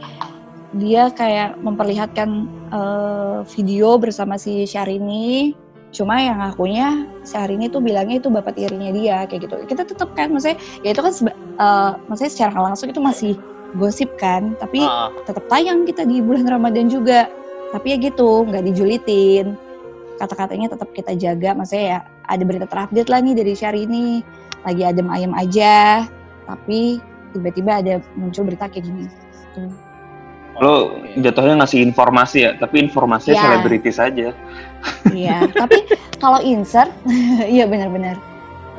dia kayak memperlihatkan eh, video bersama si Syahrini cuma yang ngakunya Syahrini tuh bilangnya itu bapak tirinya dia kayak gitu kita tetap kan maksudnya ya itu kan eh, maksudnya secara langsung itu masih gosip kan tapi Ah, tetap tayang kita di bulan Ramadan juga. Tapi ya gitu, nggak dijulitin. Kata-katanya tetap kita jaga. Maksudnya ya ada berita terupdate lah nih dari Syahrini. Lagi adem ayem aja. Tapi tiba-tiba ada muncul berita kayak gini. Tuh. Lo jatuhnya ngasih informasi ya, tapi informasinya Ya. selebriti saja. Iya, tapi kalau insert, [LAUGHS] iya benar-benar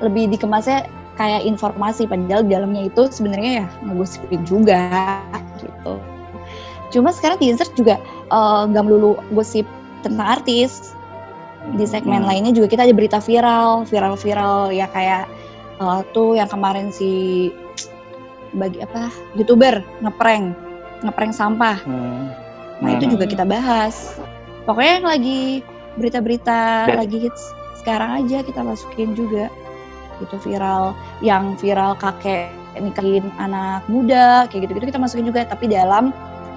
lebih dikemasnya kayak informasi padahal di dalamnya itu sebenarnya ya ngegosipin juga gitu. Cuma sekarang di insert juga eh, nggak melulu gosip tentang artis. Di segmen Hmm. lainnya juga kita ada berita viral, viral-viral ya kayak eh, tuh yang kemarin si bagi apa youtuber ngeprank ngeprank sampah. Nah itu Hmm. juga kita bahas. Pokoknya yang lagi berita-berita Dan- lagi hits sekarang aja kita masukin juga. Itu viral, yang viral kakek nikahin anak muda, kayak gitu-gitu kita masukin juga. Tapi dalam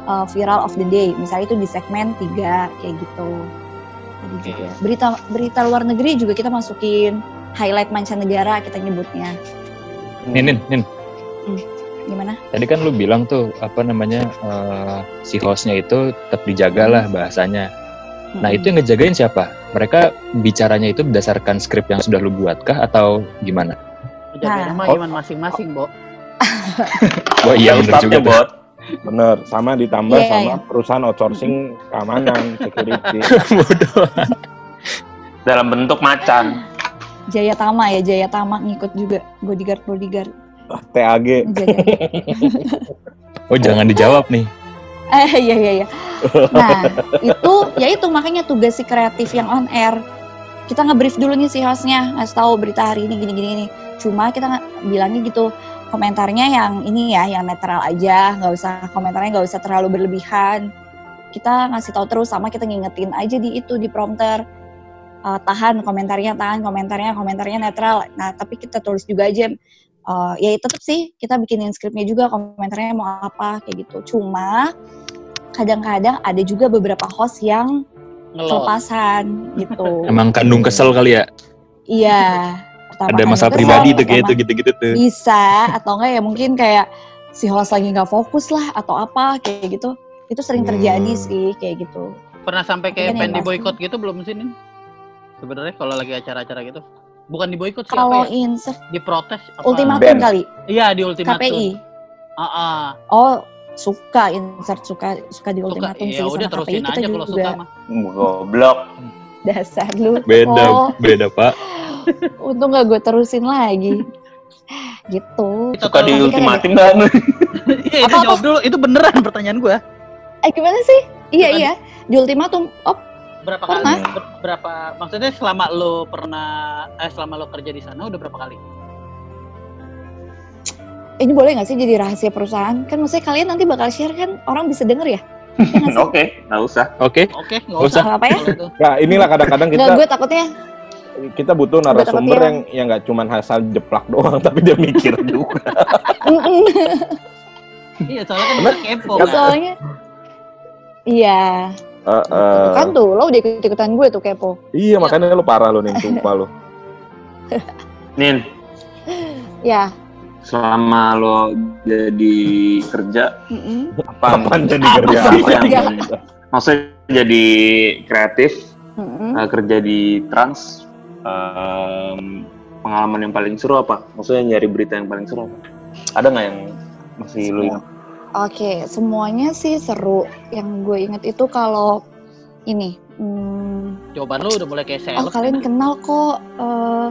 uh, viral of the day, misalnya itu di segmen 3 kayak gitu. Jadi Oke. juga berita berita luar negeri juga kita masukin highlight mancanegara kita nyebutnya. Nin, Nin, Nin. Gimana? Tadi kan lu bilang tuh apa namanya eh, si hostnya itu tetap dijaga lah bahasanya. Nah Mm-mm. itu yang ngejagain siapa? Mereka bicaranya itu berdasarkan skrip yang sudah lu buatkah atau gimana? Jagain Nah. sama iman masing-masing, Bo. [LAUGHS] Wah iya bener juga bot. Bener, sama ditambah Iya, sama iya. perusahaan outsourcing keamanan, security. [LAUGHS] Dalam bentuk macan. Jaya Tama ya, Jaya Tama ngikut juga bodyguard bodyguard TAG. ngejaga. [LAUGHS] Oh jangan dijawab nih. Eh iya iya iya. Nah itu ya itu makanya tugas si kreatif yang on air kita nge-brief dulu nih si hostnya ngasih tahu berita hari ini gini gini gini cuma kita nggak bilangnya gitu komentarnya yang ini ya yang netral aja. Nggak usah komentarnya nggak usah terlalu berlebihan. Kita ngasih tahu terus sama kita ngingetin aja di itu di prompter. Eh, tahan komentarnya tahan komentarnya komentarnya netral. Nah tapi kita tulis juga aja. Eh, ya tetap sih kita bikinin skripnya juga komentarnya mau apa kayak gitu. Cuma kadang-kadang ada juga beberapa host yang Ngelot. kelepasan gitu. [LAUGHS] Emang kandung kesel kali ya. iya pertama Ada masalah pribadi tuh kayak itu gitu-gitu tuh. bisa atau enggak ya mungkin kayak si host lagi nggak fokus lah atau apa kayak gitu itu sering terjadi Hmm. sih kayak gitu Pernah sampai kayak pengen di boykot gitu belum sih Nin? Sebenarnya kalau lagi acara-acara gitu. Bukan di boykot sih apa kalau ya? insert Diprotes apa? ultimatum kali Iya, di ultimatum. KPI Ah, ah. Oh, suka insert suka suka di Suka. ultimatum Ya sih udah sama KPI terusin kita aja kalau suka mah. Goblok. dasar lu. Beda, Oh, beda pak. [LAUGHS] untung gak gue terusin lagi. [LAUGHS] gitu. Suka di kan ultimatum [LAUGHS] kan? Iya, itu jawab dulu. Itu beneran pertanyaan gua. Eh gimana sih? Iya Bukan. iya di ultimatum. Oh Berapa Pernah. kali? ber- berapa maksudnya selama lo pernah eh selama lo kerja di sana udah berapa kali? ini boleh nggak sih jadi rahasia perusahaan? Kan maksudnya kalian nanti bakal share kan orang bisa denger ya? Iya? Oke, nggak usah. Oke. Oke, nggak Nggak usah. Nggak apa ya? Nah, inilah kadang-kadang kita Nggak gue takutnya. Kita butuh narasumber yang yang nggak cuma asal jeplak doang, [LAUGHS] tapi dia mikir juga. Iya, soalnya kan kepo kan. Soalnya Iya, kan tuh lo udah ikut-ikutan gue tuh kepo. iya makanya lu parah lu nih, sumpah lu. [LAUGHS] Nin, Ya, selama lo jadi kerja, apa Kapan jadi Apa kerja? apa yang [LAUGHS] Enggak. maksudnya? Jadi kreatif, eh, kerja di trans, em, pengalaman yang paling seru apa? Maksudnya nyari berita yang paling seru apa? Ada nggak yang masih lu ingat? Oke, semuanya sih seru. Yang gue inget itu kalau ini, hmm, Jawaban lo udah mulai kayak oh sales. kalian kenal kok. eh.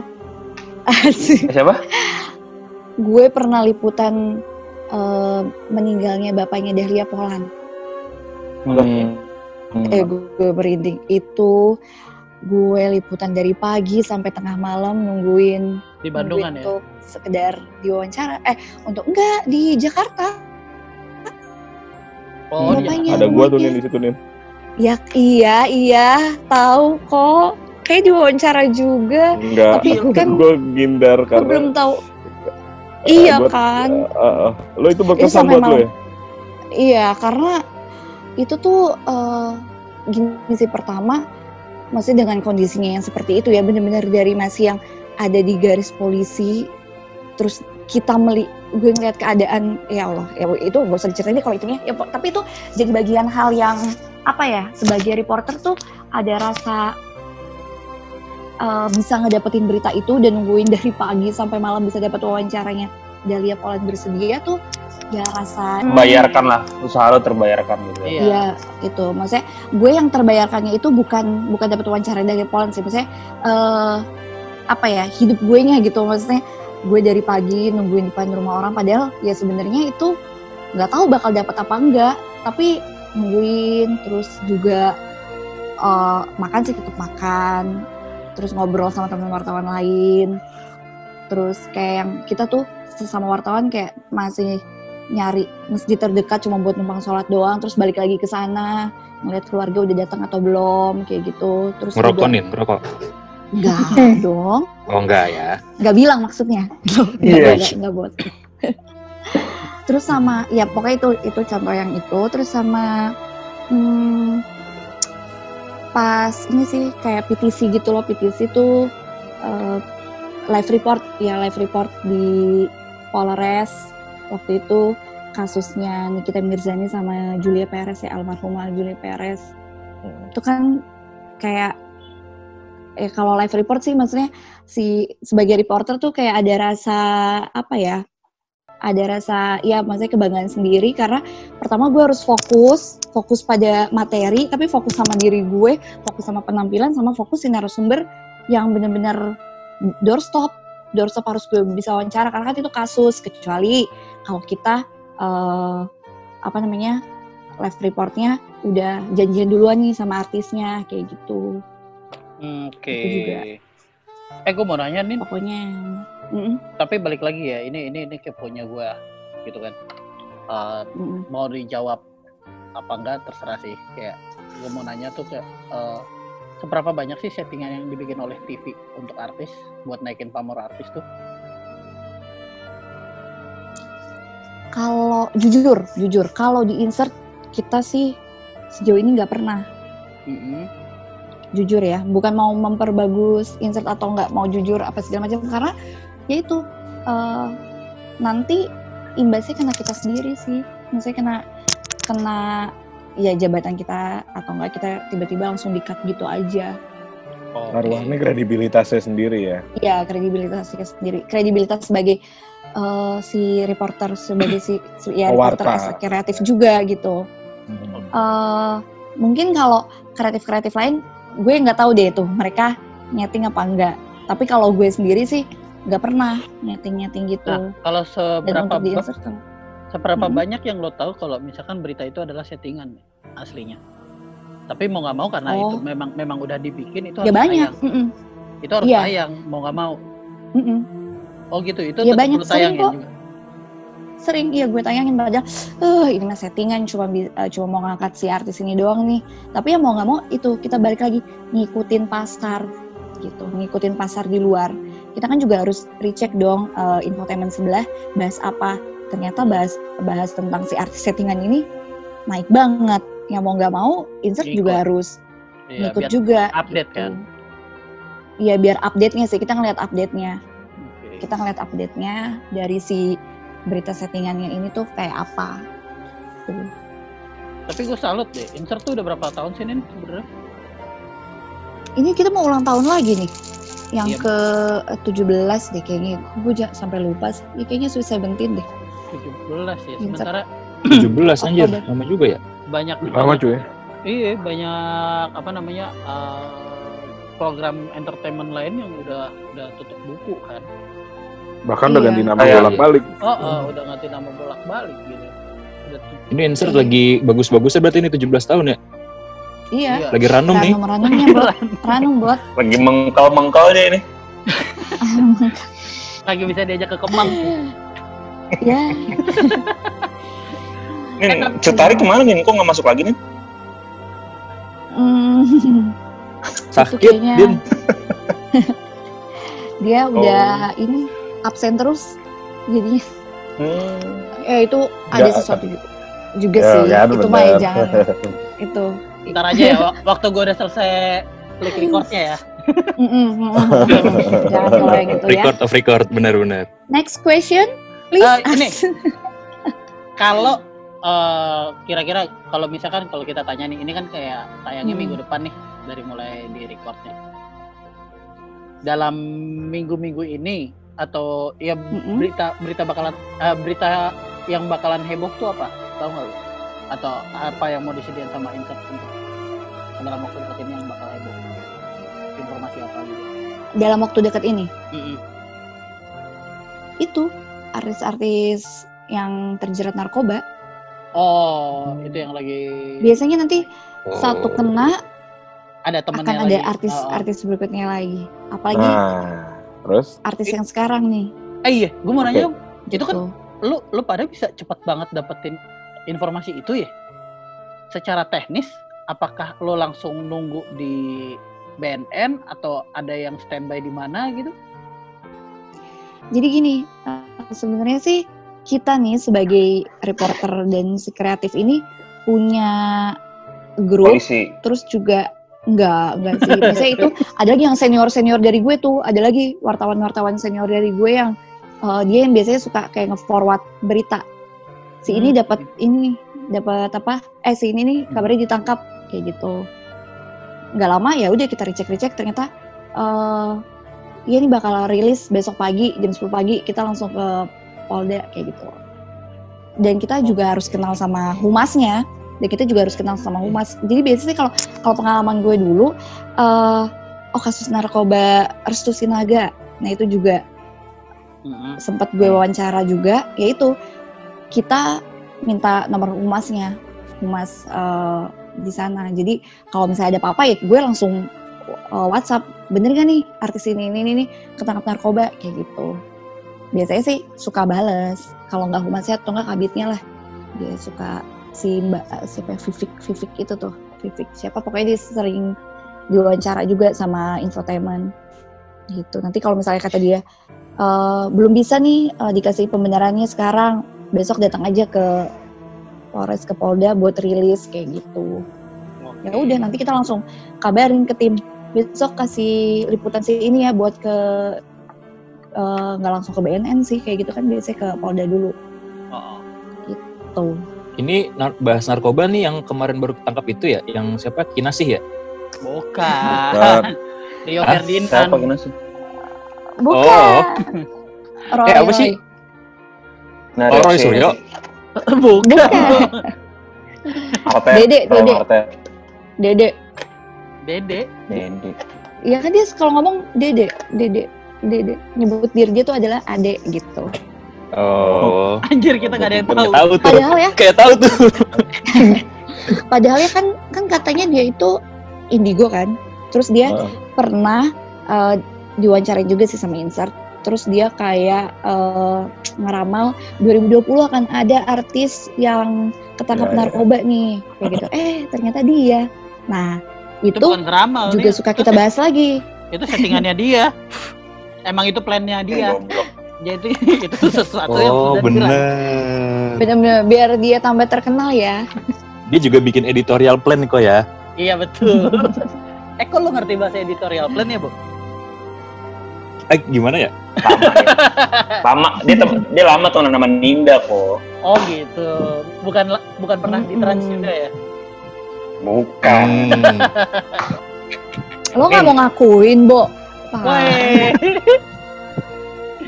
[LAUGHS] Eh, siapa? Gue pernah liputan eh, meninggalnya bapaknya Dahlia Polan. Hmm. Eh, gue, gue merinding. Itu gue liputan dari pagi sampai tengah malam nungguin di Bandungan nungguin ya. untuk sekedar diwawancara. Eh, untuk enggak di Jakarta. Oh, Bapaknya. Ada gua tuh nih di situ nih. Ya iya iya tahu kok. Kayak diwawancara juga. Enggak, Tapi kan gue gindar Gue karena belum tahu. eh, Iya gua- kan. eh, eh, lo itu berkesan buat lo ya? Iya karena itu tuh eh, gini sih pertama masih dengan kondisinya yang seperti itu ya benar-benar dari masih yang ada di garis polisi terus kita meli gue ngeliat keadaan ya Allah ya itu gak usah diceritain kalau itunya. Ya tapi itu jadi bagian hal yang apa ya sebagai reporter tuh ada rasa eh, bisa ngedapetin berita itu dan nungguin dari pagi sampai malam bisa dapat wawancaranya. Dahlia Poland bersedia tuh ya rasa Bayarkan lah, usaha lo terbayarkan gitu. ya. Iya. Iya, itu. Maksudnya gue yang terbayarkannya itu bukan bukan dapat wawancara dari Poland sih. Maksudnya eh apa ya hidup gue nya gitu. Maksudnya gue dari pagi nungguin depan rumah orang. Padahal ya sebenarnya itu nggak tahu bakal dapat apa enggak. Tapi nungguin terus juga eh, makan sih tetap makan. Terus ngobrol sama teman wartawan lain. Terus kayak yang kita tuh sesama wartawan kayak masih nyari masjid terdekat cuma buat numpang sholat doang terus balik lagi ke sana ngeliat keluarga udah datang atau belum kayak gitu. Terus Ngerokok juga- nih, ngerokok. enggak dong. Oh enggak ya. nggak bilang maksudnya. Iya. [LAUGHS] enggak enggak enggak buat. [LAUGHS] Terus sama ya pokoknya itu itu contoh yang itu. Terus sama hmm, pas ini sih kayak PTC gitu loh. PTC tuh eh, live report. Ya live report di Polres waktu itu kasusnya Nikita Mirzani sama Julia Perez ya almarhumah Julia Perez. Itu kan kayak eh kalau live report sih maksudnya si sebagai reporter tuh kayak ada rasa apa ya ada rasa ya maksudnya kebanggaan sendiri karena pertama gue harus fokus fokus pada materi tapi fokus sama diri gue fokus sama penampilan sama fokus si narasumber yang bener-bener doorstop doorstop harus gue bisa wawancara karena kan itu kasus kecuali kalau kita eh, apa namanya live reportnya udah janjian duluan nih sama artisnya kayak gitu Hmm, Oke. Itu juga. Eh, gue mau nanya nih, pokoknya mm-mm, tapi balik lagi ya, ini ini ini keponya gue, gitu kan. Eh, mm-mm. mau dijawab apa enggak terserah sih. Kayak gue mau nanya tuh kayak eh, seberapa banyak sih settingan yang dibikin oleh TV untuk artis buat naikin pamor artis tuh? Kalau jujur jujur kalau di insert kita sih sejauh ini nggak pernah Mm-mm. jujur ya bukan mau memperbagus insert atau nggak mau jujur apa segala macam karena ya itu eh, nanti imbasnya kena kita sendiri sih misalnya kena kena ya jabatan kita atau enggak kita tiba-tiba langsung di-cut gitu aja Oke. Taruhannya kredibilitasnya sendiri ya. ya kredibilitas kita sendiri kredibilitas sebagai eh, si reporter sebagai si, si- ya reporter as- kreatif juga gitu eh mungkin kalau kreatif-kreatif lain gue nggak tahu deh tuh mereka nyeting apa enggak tapi kalau gue sendiri sih nggak pernah nyeting-nyeting gitu Nah, kalau seberapa di ba- seberapa Mm-mm. banyak yang lo tahu kalau misalkan berita itu adalah settingan aslinya? Tapi mau nggak mau karena Oh. itu memang memang udah dibikin itu ya harus banyak tayang. mm-mm, Itu harus tayang mau nggak mau. mm-mm. Oh gitu, itu Ya, banyak, sering kok. juga. sering iya gue tayangin padahal eh ini mah settingan cuma eh, cuma mau ngangkat si artis ini doang nih tapi ya mau nggak mau itu kita balik lagi ngikutin pasar gitu ngikutin pasar di luar kita kan juga harus recheck dong eh, infotainment sebelah bahas apa ternyata bahas bahas tentang si artis settingan ini naik banget ya mau nggak mau insert Ngikut. juga harus Iya, ngikut juga update gitu. kan. Iya biar update-nya sih kita ngeliat update-nya. Kita ngeliat update-nya dari si berita settingannya ini tuh kayak apa Tuh. Tapi gue salut deh, insert tuh udah berapa tahun sih sebenarnya? ini kita mau ulang tahun lagi nih yang Iya. ke 17 deh kayaknya gue sampai lupa sih ya, kayaknya Sweet Seventeen deh 17 ya. Insert. Sementara 17 anjir, lama juga ya. banyak Lama banyak- cuy. Iya, banyak apa namanya? eh, program entertainment lain yang udah udah tutup buku kan. Bahkan udah Iya. ganti nama bolak-balik. Oh, oh, udah ganti nama bolak-balik gitu. Udah. Ini insert lagi bagus-bagusnya berarti ini 17 tahun ya. iya Iya. Lagi ranum nih. [LAUGHS] ranum ranumnya buat ranum buat Lagi mengkal-mengkal dia ini. [LAUGHS] Lagi bisa diajak ke Kemang. [LAUGHS] ya Nin, Cutari ke mana nih? Kok nggak masuk lagi nih? hmm, Sakit, Din. dia Oh. udah ini absen terus jadinya Hmm. ya itu ada Nggak, sesuatu juga, juga Ya, sih kan, itu mah ya jangan [LAUGHS] itu Ntar aja ya, wak- waktu gue udah selesai klik recordnya ya. [LAUGHS] Mm-mm. [LAUGHS] jangan kalau yang itu ya Record of record, benar-benar. next question please Eh, ini. Kalau eh, kira-kira kalau misalkan kalau kita tanya nih, ini kan kayak tayangnya Hmm. minggu depan nih dari mulai di recordnya. Dalam minggu-minggu ini atau ya Mm-mm. berita berita bakalan eh, berita yang bakalan heboh tuh apa? Tahu nggak lu? Atau apa yang mau disediain sama Insert untuk dalam waktu dekat ini yang bakal heboh? Informasi apa gitu? dalam waktu dekat ini Mm-mm. itu artis-artis yang terjerat narkoba Oh, itu yang lagi biasanya nanti satu Oh. kena ada temennya akan ada lagi. artis-artis berikutnya lagi apalagi Nah, terus artis yang sekarang nih. Eh iya, gue mau nanya dong, Itu kan- gitu. lu lu pada bisa cepat banget dapetin informasi itu ya? Secara teknis, apakah lo langsung nunggu di BNN atau ada yang standby di mana gitu? Jadi gini, eh, sebenarnya sih kita nih sebagai reporter dan si kreatif ini punya grup, Polisi. terus juga enggak, enggak sih. Biasanya itu ada lagi yang senior-senior dari gue tuh, ada lagi wartawan-wartawan senior dari gue yang eh, dia yang biasanya suka kayak nge-forward berita. Si ini Hmm. dapat ini, dapat apa? Eh si ini nih kabarnya ditangkap kayak gitu. Nggak lama ya udah kita recheck-recheck ternyata eh Iya ini bakal rilis besok pagi jam 10 pagi kita langsung ke Polda kayak gitu. Dan kita juga harus kenal sama humasnya. Dan kita juga harus kenal sama humas. Jadi biasanya kalau kalau pengalaman gue dulu, eh oh kasus narkoba Restu Sinaga. Nah itu juga Mm-mm. sempat gue wawancara juga. Yaitu kita minta nomor humasnya, humas eh, di sana. Jadi kalau misalnya ada apa-apa ya gue langsung uh, WhatsApp bener gak nih artis ini ini ini, ini ketangkap narkoba kayak gitu biasanya sih suka bales kalau nggak humasnya atau nggak kabitnya lah dia suka si mbak siapa ya, Vivik Vivik itu tuh. Vivik siapa? Pokoknya dia sering diwawancara juga sama infotainment. Gitu. Nanti kalau misalnya kata dia "Eh, belum bisa nih eh, dikasih pembenarannya sekarang besok datang aja ke Polres ke Polda buat rilis kayak gitu. Ya udah nanti kita langsung kabarin ke tim. Besok kasih liputan si ini ya buat ke eh, nggak langsung ke BNN sih kayak gitu kan biasanya ke Polda dulu. Oh, tuh Ini nar- bahas narkoba nih yang kemarin baru ketangkap itu ya, yang siapa? Kinasih ya? bukan. Bukan. [LAUGHS] Rio Ah, Ferdinand. Siapa gimana sih? bukan Roy, Eh, apa sih? Roy. Nah, Oh, Roy. Suryo. [LAUGHS] bukan. [LAUGHS] bukan Dede, Dede. Dede Dede. Dede. Iya kan dia kalau ngomong Dede, Dede, Dede. Nyebut diri dia tuh adalah Ade gitu. Oh. Anjir kita gak ada yang tahu. Nggak tahu tuh. Padahal ya, Kayak tahu tuh. [LAUGHS] padahal ya kan kan katanya dia itu indigo kan. Terus dia Heeh. pernah eh, diwawancarai juga sih sama Insert. Terus dia kayak eh, ngeramal 2020 akan ada artis yang ketangkap Ya, ya. narkoba nih, kayak gitu. Eh ternyata dia. Nah Itu itu drama. juga nih. suka Itu kita bahas lagi. Itu settingannya dia. [LAUGHS] Emang itu plannya dia. Jadi [LAUGHS] itu sesuatu yang Oh, sudah dibilang. bener. Bener-bener biar dia tambah terkenal ya. Dia juga bikin editorial plan kok ya. Iya betul. [LAUGHS] eh kok lu ngerti bahasa editorial plan ya, Bu? Eh, gimana ya? Lama dia. Lama. Dia, tem- dia lama tuh nama Ninda kok. Oh gitu. Bukan bukan pernah di trans juga ya? Bukan. Hmm. Lo nggak mau ngakuin, Bo? Weh.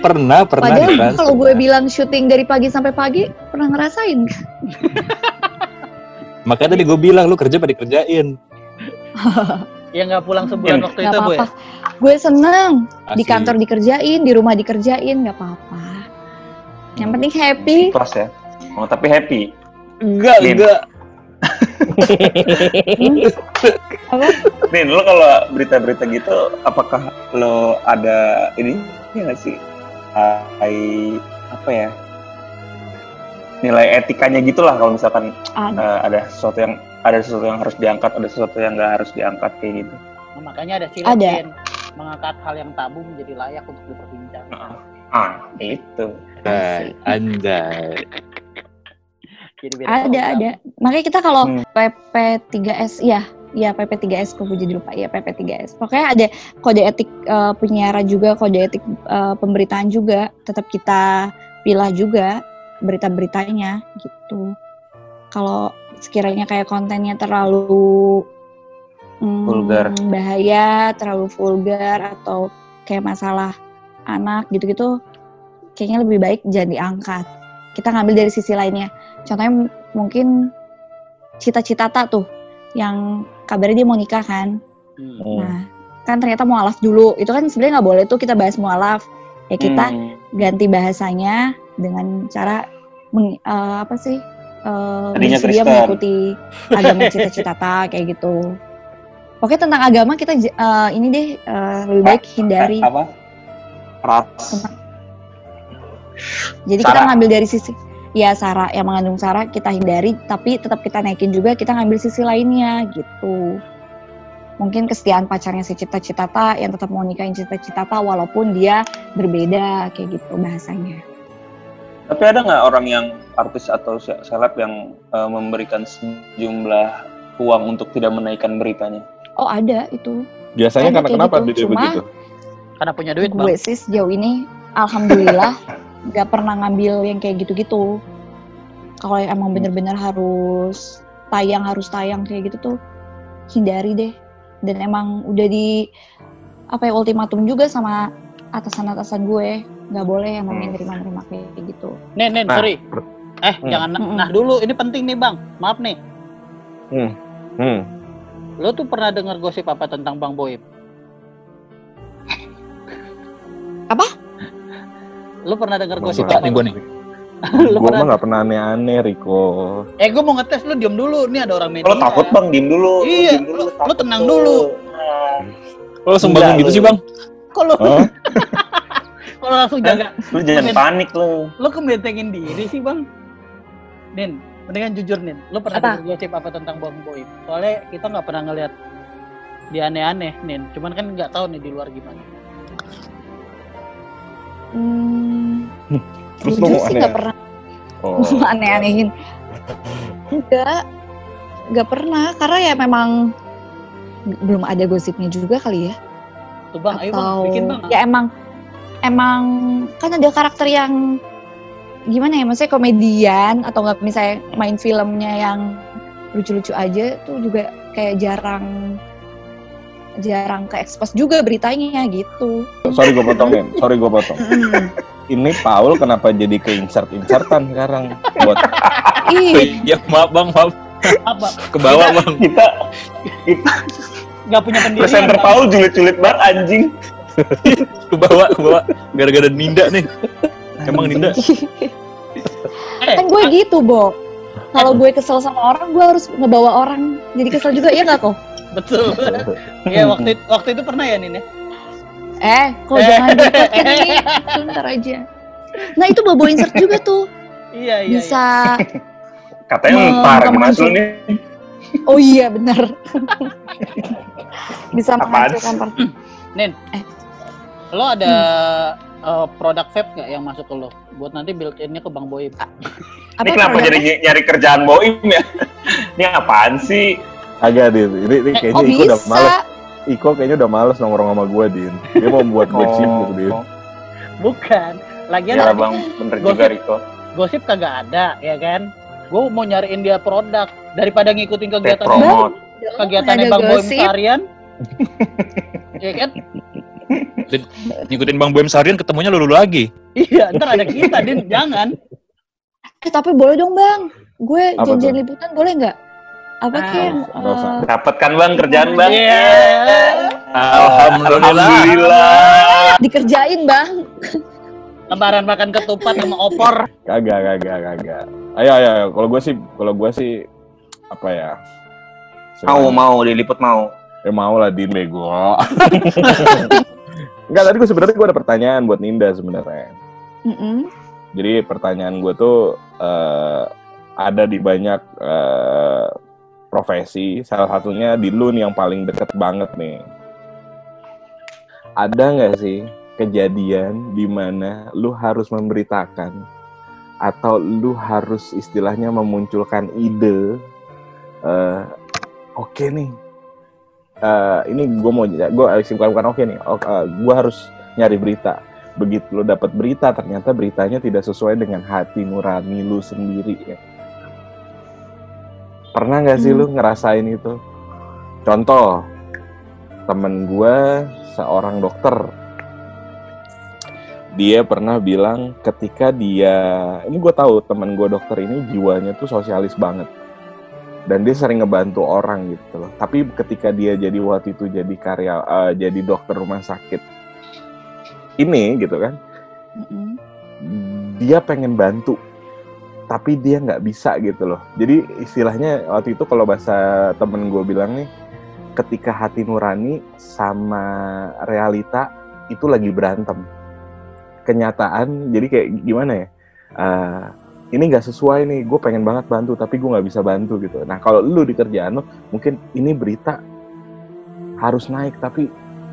Pernah, pernah di Padahal Trans, kalau gue bilang syuting dari pagi sampai pagi, pernah ngerasain kan? [LAUGHS] Makanya tadi gue bilang lu kerja pada dikerjain. Ya nggak pulang sebulan Iya. waktu Gak itu, Bu ya? apa-apa. Gue seneng. Di Asik. kantor dikerjain, di rumah dikerjain, gak apa-apa. Yang penting happy. Ikhlas ya. Oh, tapi happy. Enggak, enggak. [LAUGHS] Apa? Rin, lo kalau berita-berita gitu, apakah lo ada ini ya nggak sih? Ah, I- apa ya? Nilai etikanya gitulah kalau misalkan Ada. eh, ada sesuatu yang ada sesuatu yang harus diangkat, ada sesuatu yang nggak harus diangkat kayak gitu. Nah, makanya ada silat Ada. Mengangkat hal yang tabu menjadi layak untuk diperbincangkan. Ah, itu. Anjay. Anjay. Jadi beda Ada, program. ada. Makanya kita kalau Hmm. PP3S, ya, ya PP3S, kok jadi lupa, ya PP3S. Pokoknya ada kode etik eh, penyiaran juga, kode etik eh, pemberitaan juga. Tetap kita pilah juga berita-beritanya gitu. Kalau sekiranya kayak kontennya terlalu hmm, Vulgar. bahaya, terlalu vulgar atau kayak masalah anak gitu-gitu, kayaknya lebih baik jangan diangkat. Kita ngambil dari sisi lainnya. Contohnya mungkin cita-cita tak tuh yang kabarnya dia mau nikah kan. Hmm. Hmm. Nah, kan ternyata mualaf dulu. Itu kan sebenarnya nggak boleh tuh kita bahas mualaf. Ya kita Hmm. ganti bahasanya dengan cara meng- eh, apa sih? bersedia Kristen. mengikuti agama [LAUGHS] cita-cita tak kayak gitu. Pokoknya tentang agama kita eh, ini deh eh, lebih baik hindari. Apa? Ras. Jadi kita Sara. ngambil dari sisi ya Sara yang mengandung Sara kita hindari tapi tetap kita naikin juga kita ngambil sisi lainnya gitu. Mungkin kesetiaan pacarnya si Cita Citata yang tetap mau nikahin Cita Citata walaupun dia berbeda kayak gitu bahasanya. Tapi ada nggak orang yang artis atau se- seleb yang eh, memberikan sejumlah uang untuk tidak menaikkan beritanya? Oh ada itu. Biasanya Ada karena kenapa gitu. dia Cuma- begitu? Karena punya duit, gue Bang. sih sejauh ini alhamdulillah [LAUGHS] gak pernah ngambil yang kayak gitu-gitu. Kalau yang emang bener-bener harus tayang harus tayang kayak gitu tuh hindari deh. Dan emang udah di apa ya ultimatum juga sama atasan-atasan gue nggak boleh yang namanya nerima-nerima kayak gitu. Nen, Nen, Nah, sorry. Eh, Hmm. jangan nah, nah dulu. Ini penting nih, Bang. Maaf nih. Hmm. Lo tuh pernah dengar gosip apa tentang Bang Boib? Apa? Lo pernah dengar Bang gosip Suka apa? nih gue nih. [LAUGHS] Lo Gue pernah? mah gak pernah aneh-aneh, Riko. Eh, gue mau ngetes lo diem dulu. Nih ada orang media. Kalau takut bang, diem dulu. Iya, diem dulu, lu- lu tenang tuh. dulu. Lo langsung bangun gitu lu. sih bang? Kok lu, [LAUGHS] lu langsung jaga? Lu jangan panik lu. Lu kembentengin diri sih bang. Nin, mendingan jujur Nin. Lu pernah Apa? denger gosip apa tentang Bang Boim? Soalnya kita nggak pernah ngeliat dia aneh-aneh Nin. Cuman kan nggak tahu nih di luar gimana. Hmm, [LAUGHS] Terus mau sih aneh? nggak pernah Oh. [LAUGHS] aneh-anehin. Enggak, nggak pernah. Karena ya memang belum ada gosipnya juga kali ya. Tuh bang, ayo bang, Atau bikin bang. ya emang emang kan ada karakter yang gimana ya maksudnya komedian atau nggak misalnya main filmnya yang lucu-lucu aja tuh juga kayak jarang jarang ke expose juga beritanya gitu. Sorry gue potongin, sorry gue potong. [LAUGHS] Ini Paul kenapa jadi ke insert insertan sekarang buat Ih, [LAUGHS] Ya maaf bang, maaf. Apa? Ke bawah bang. Kita kita Nggak punya pendirian. presenter. Paul julid-julid banget anjing. [LAUGHS] Ke bawah, ke bawah. Gara-gara Ninda nih. Emang Ninda? Eh, kan gue gitu, Bo. Kalau gue kesel sama orang, gue harus ngebawa orang jadi kesel juga, ya nggak kok? Betul. Iya [LAUGHS] waktu itu, waktu itu pernah ya Nin ya? Eh, kok jangan dipotkan ini, bentar aja. Nah itu bobo insert juga tuh, Iya iya. bisa. Katanya Mem- ntar gimana lu nih? Oh iya benar. [LAUGHS] bisa menghasilkan part. Nin, Eh. lo ada Hmm. eh, produk vape nggak yang masuk ke lo? Buat nanti built-innya ke Bang Boim. Apa Ini kenapa jadi ny- nyari kerjaan Boim ya? [LAUGHS] Ini apaan sih? Agak Din. Ini, ini kayaknya Oh Iko udah males. Iko kayaknya udah males nongkrong sama gue, Din. Dia mau membuat gue sibuk, Din. Oh, Bukan. Lagian ya bang, bener Gosip. juga Riko. gosip kagak ada, ya kan? Gue mau nyariin dia produk daripada ngikutin kegiatan kegiatannya Ada Bang Boim gosip. seharian. [LAUGHS] ya kan? Ngikutin Bang Boem seharian ketemunya lulu lagi. Iya, ntar ada kita, Din. Jangan. Eh tapi boleh dong bang, gue janjian liputan boleh nggak? Apa Ah, usah. eh, Dapat kan bang kerjaan bang? Iya. Alhamdulillah. Alhamdulillah. dikerjain bang? Lebaran makan ketupat sama opor. Kagak, kagak, kagak. Ayo, ayo, ayo. Kalau gue sih, kalau gue sih apa ya? Mau mau diliput mau. Ya mau lah, Din bego. [LAUGHS] Enggak, tadi gue sebenarnya gue ada pertanyaan buat Ninda sebenarnya. Mm-mm. Jadi pertanyaan gue tuh eh, ada di banyak eh, profesi. Salah satunya di lu nih yang paling deket banget nih. Ada nggak sih kejadian di mana lu harus memberitakan atau lu harus istilahnya memunculkan ide? eh, Oke nih, eh, ini gue mau gue bukan bukan oke nih. gue harus nyari berita begitu lo dapat berita ternyata beritanya tidak sesuai dengan hati nurani lu sendiri ya pernah nggak sih Hmm. lu ngerasain itu? Contoh temen gue seorang dokter. Dia pernah bilang ketika dia ini gue tahu temen gue dokter ini jiwanya tuh sosialis banget. Dan dia sering ngebantu orang gitu loh. Tapi ketika dia jadi waktu itu jadi karya eh, jadi dokter rumah sakit ini gitu kan Mm-mm. dia pengen bantu tapi dia nggak bisa gitu loh. Jadi istilahnya waktu itu kalau bahasa temen gue bilang nih ketika hati nurani sama realita itu lagi berantem. Kenyataan jadi kayak gimana ya? Eh, ini nggak sesuai nih gue pengen banget bantu tapi gue nggak bisa bantu gitu. Nah kalau lu di kerjaan lo mungkin ini berita harus naik tapi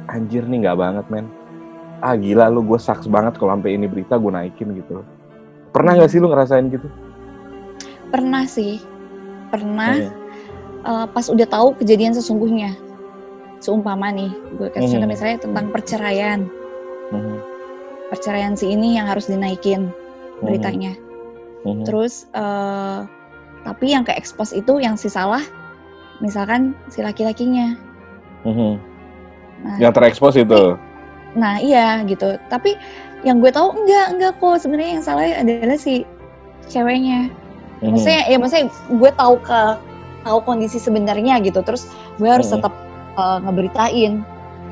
anjir nih nggak banget men. Ah gila lu gue saks banget kalau sampai ini berita gue naikin gitu. Pernah nggak sih lu ngerasain gitu Pernah sih, pernah. Hmm. eh, pas udah tahu kejadian sesungguhnya. Seumpama nih, gue kasih contoh Mhm. misalnya tentang perceraian. Mhm, Perceraian si ini yang harus dinaikin mhm, beritanya. mhm. Terus eh, tapi yang ke expose itu yang si salah misalkan si laki-lakinya. Mhm. Nah, yang terekspos itu nah iya gitu. Tapi yang gue tahu enggak enggak kok sebenarnya yang salah adalah si ceweknya. Mhm. Maksudnya ya maksudnya gue tahu ke tahu kondisi sebenarnya gitu. Terus gue harus Mhm. tetap eh, ngeberitain.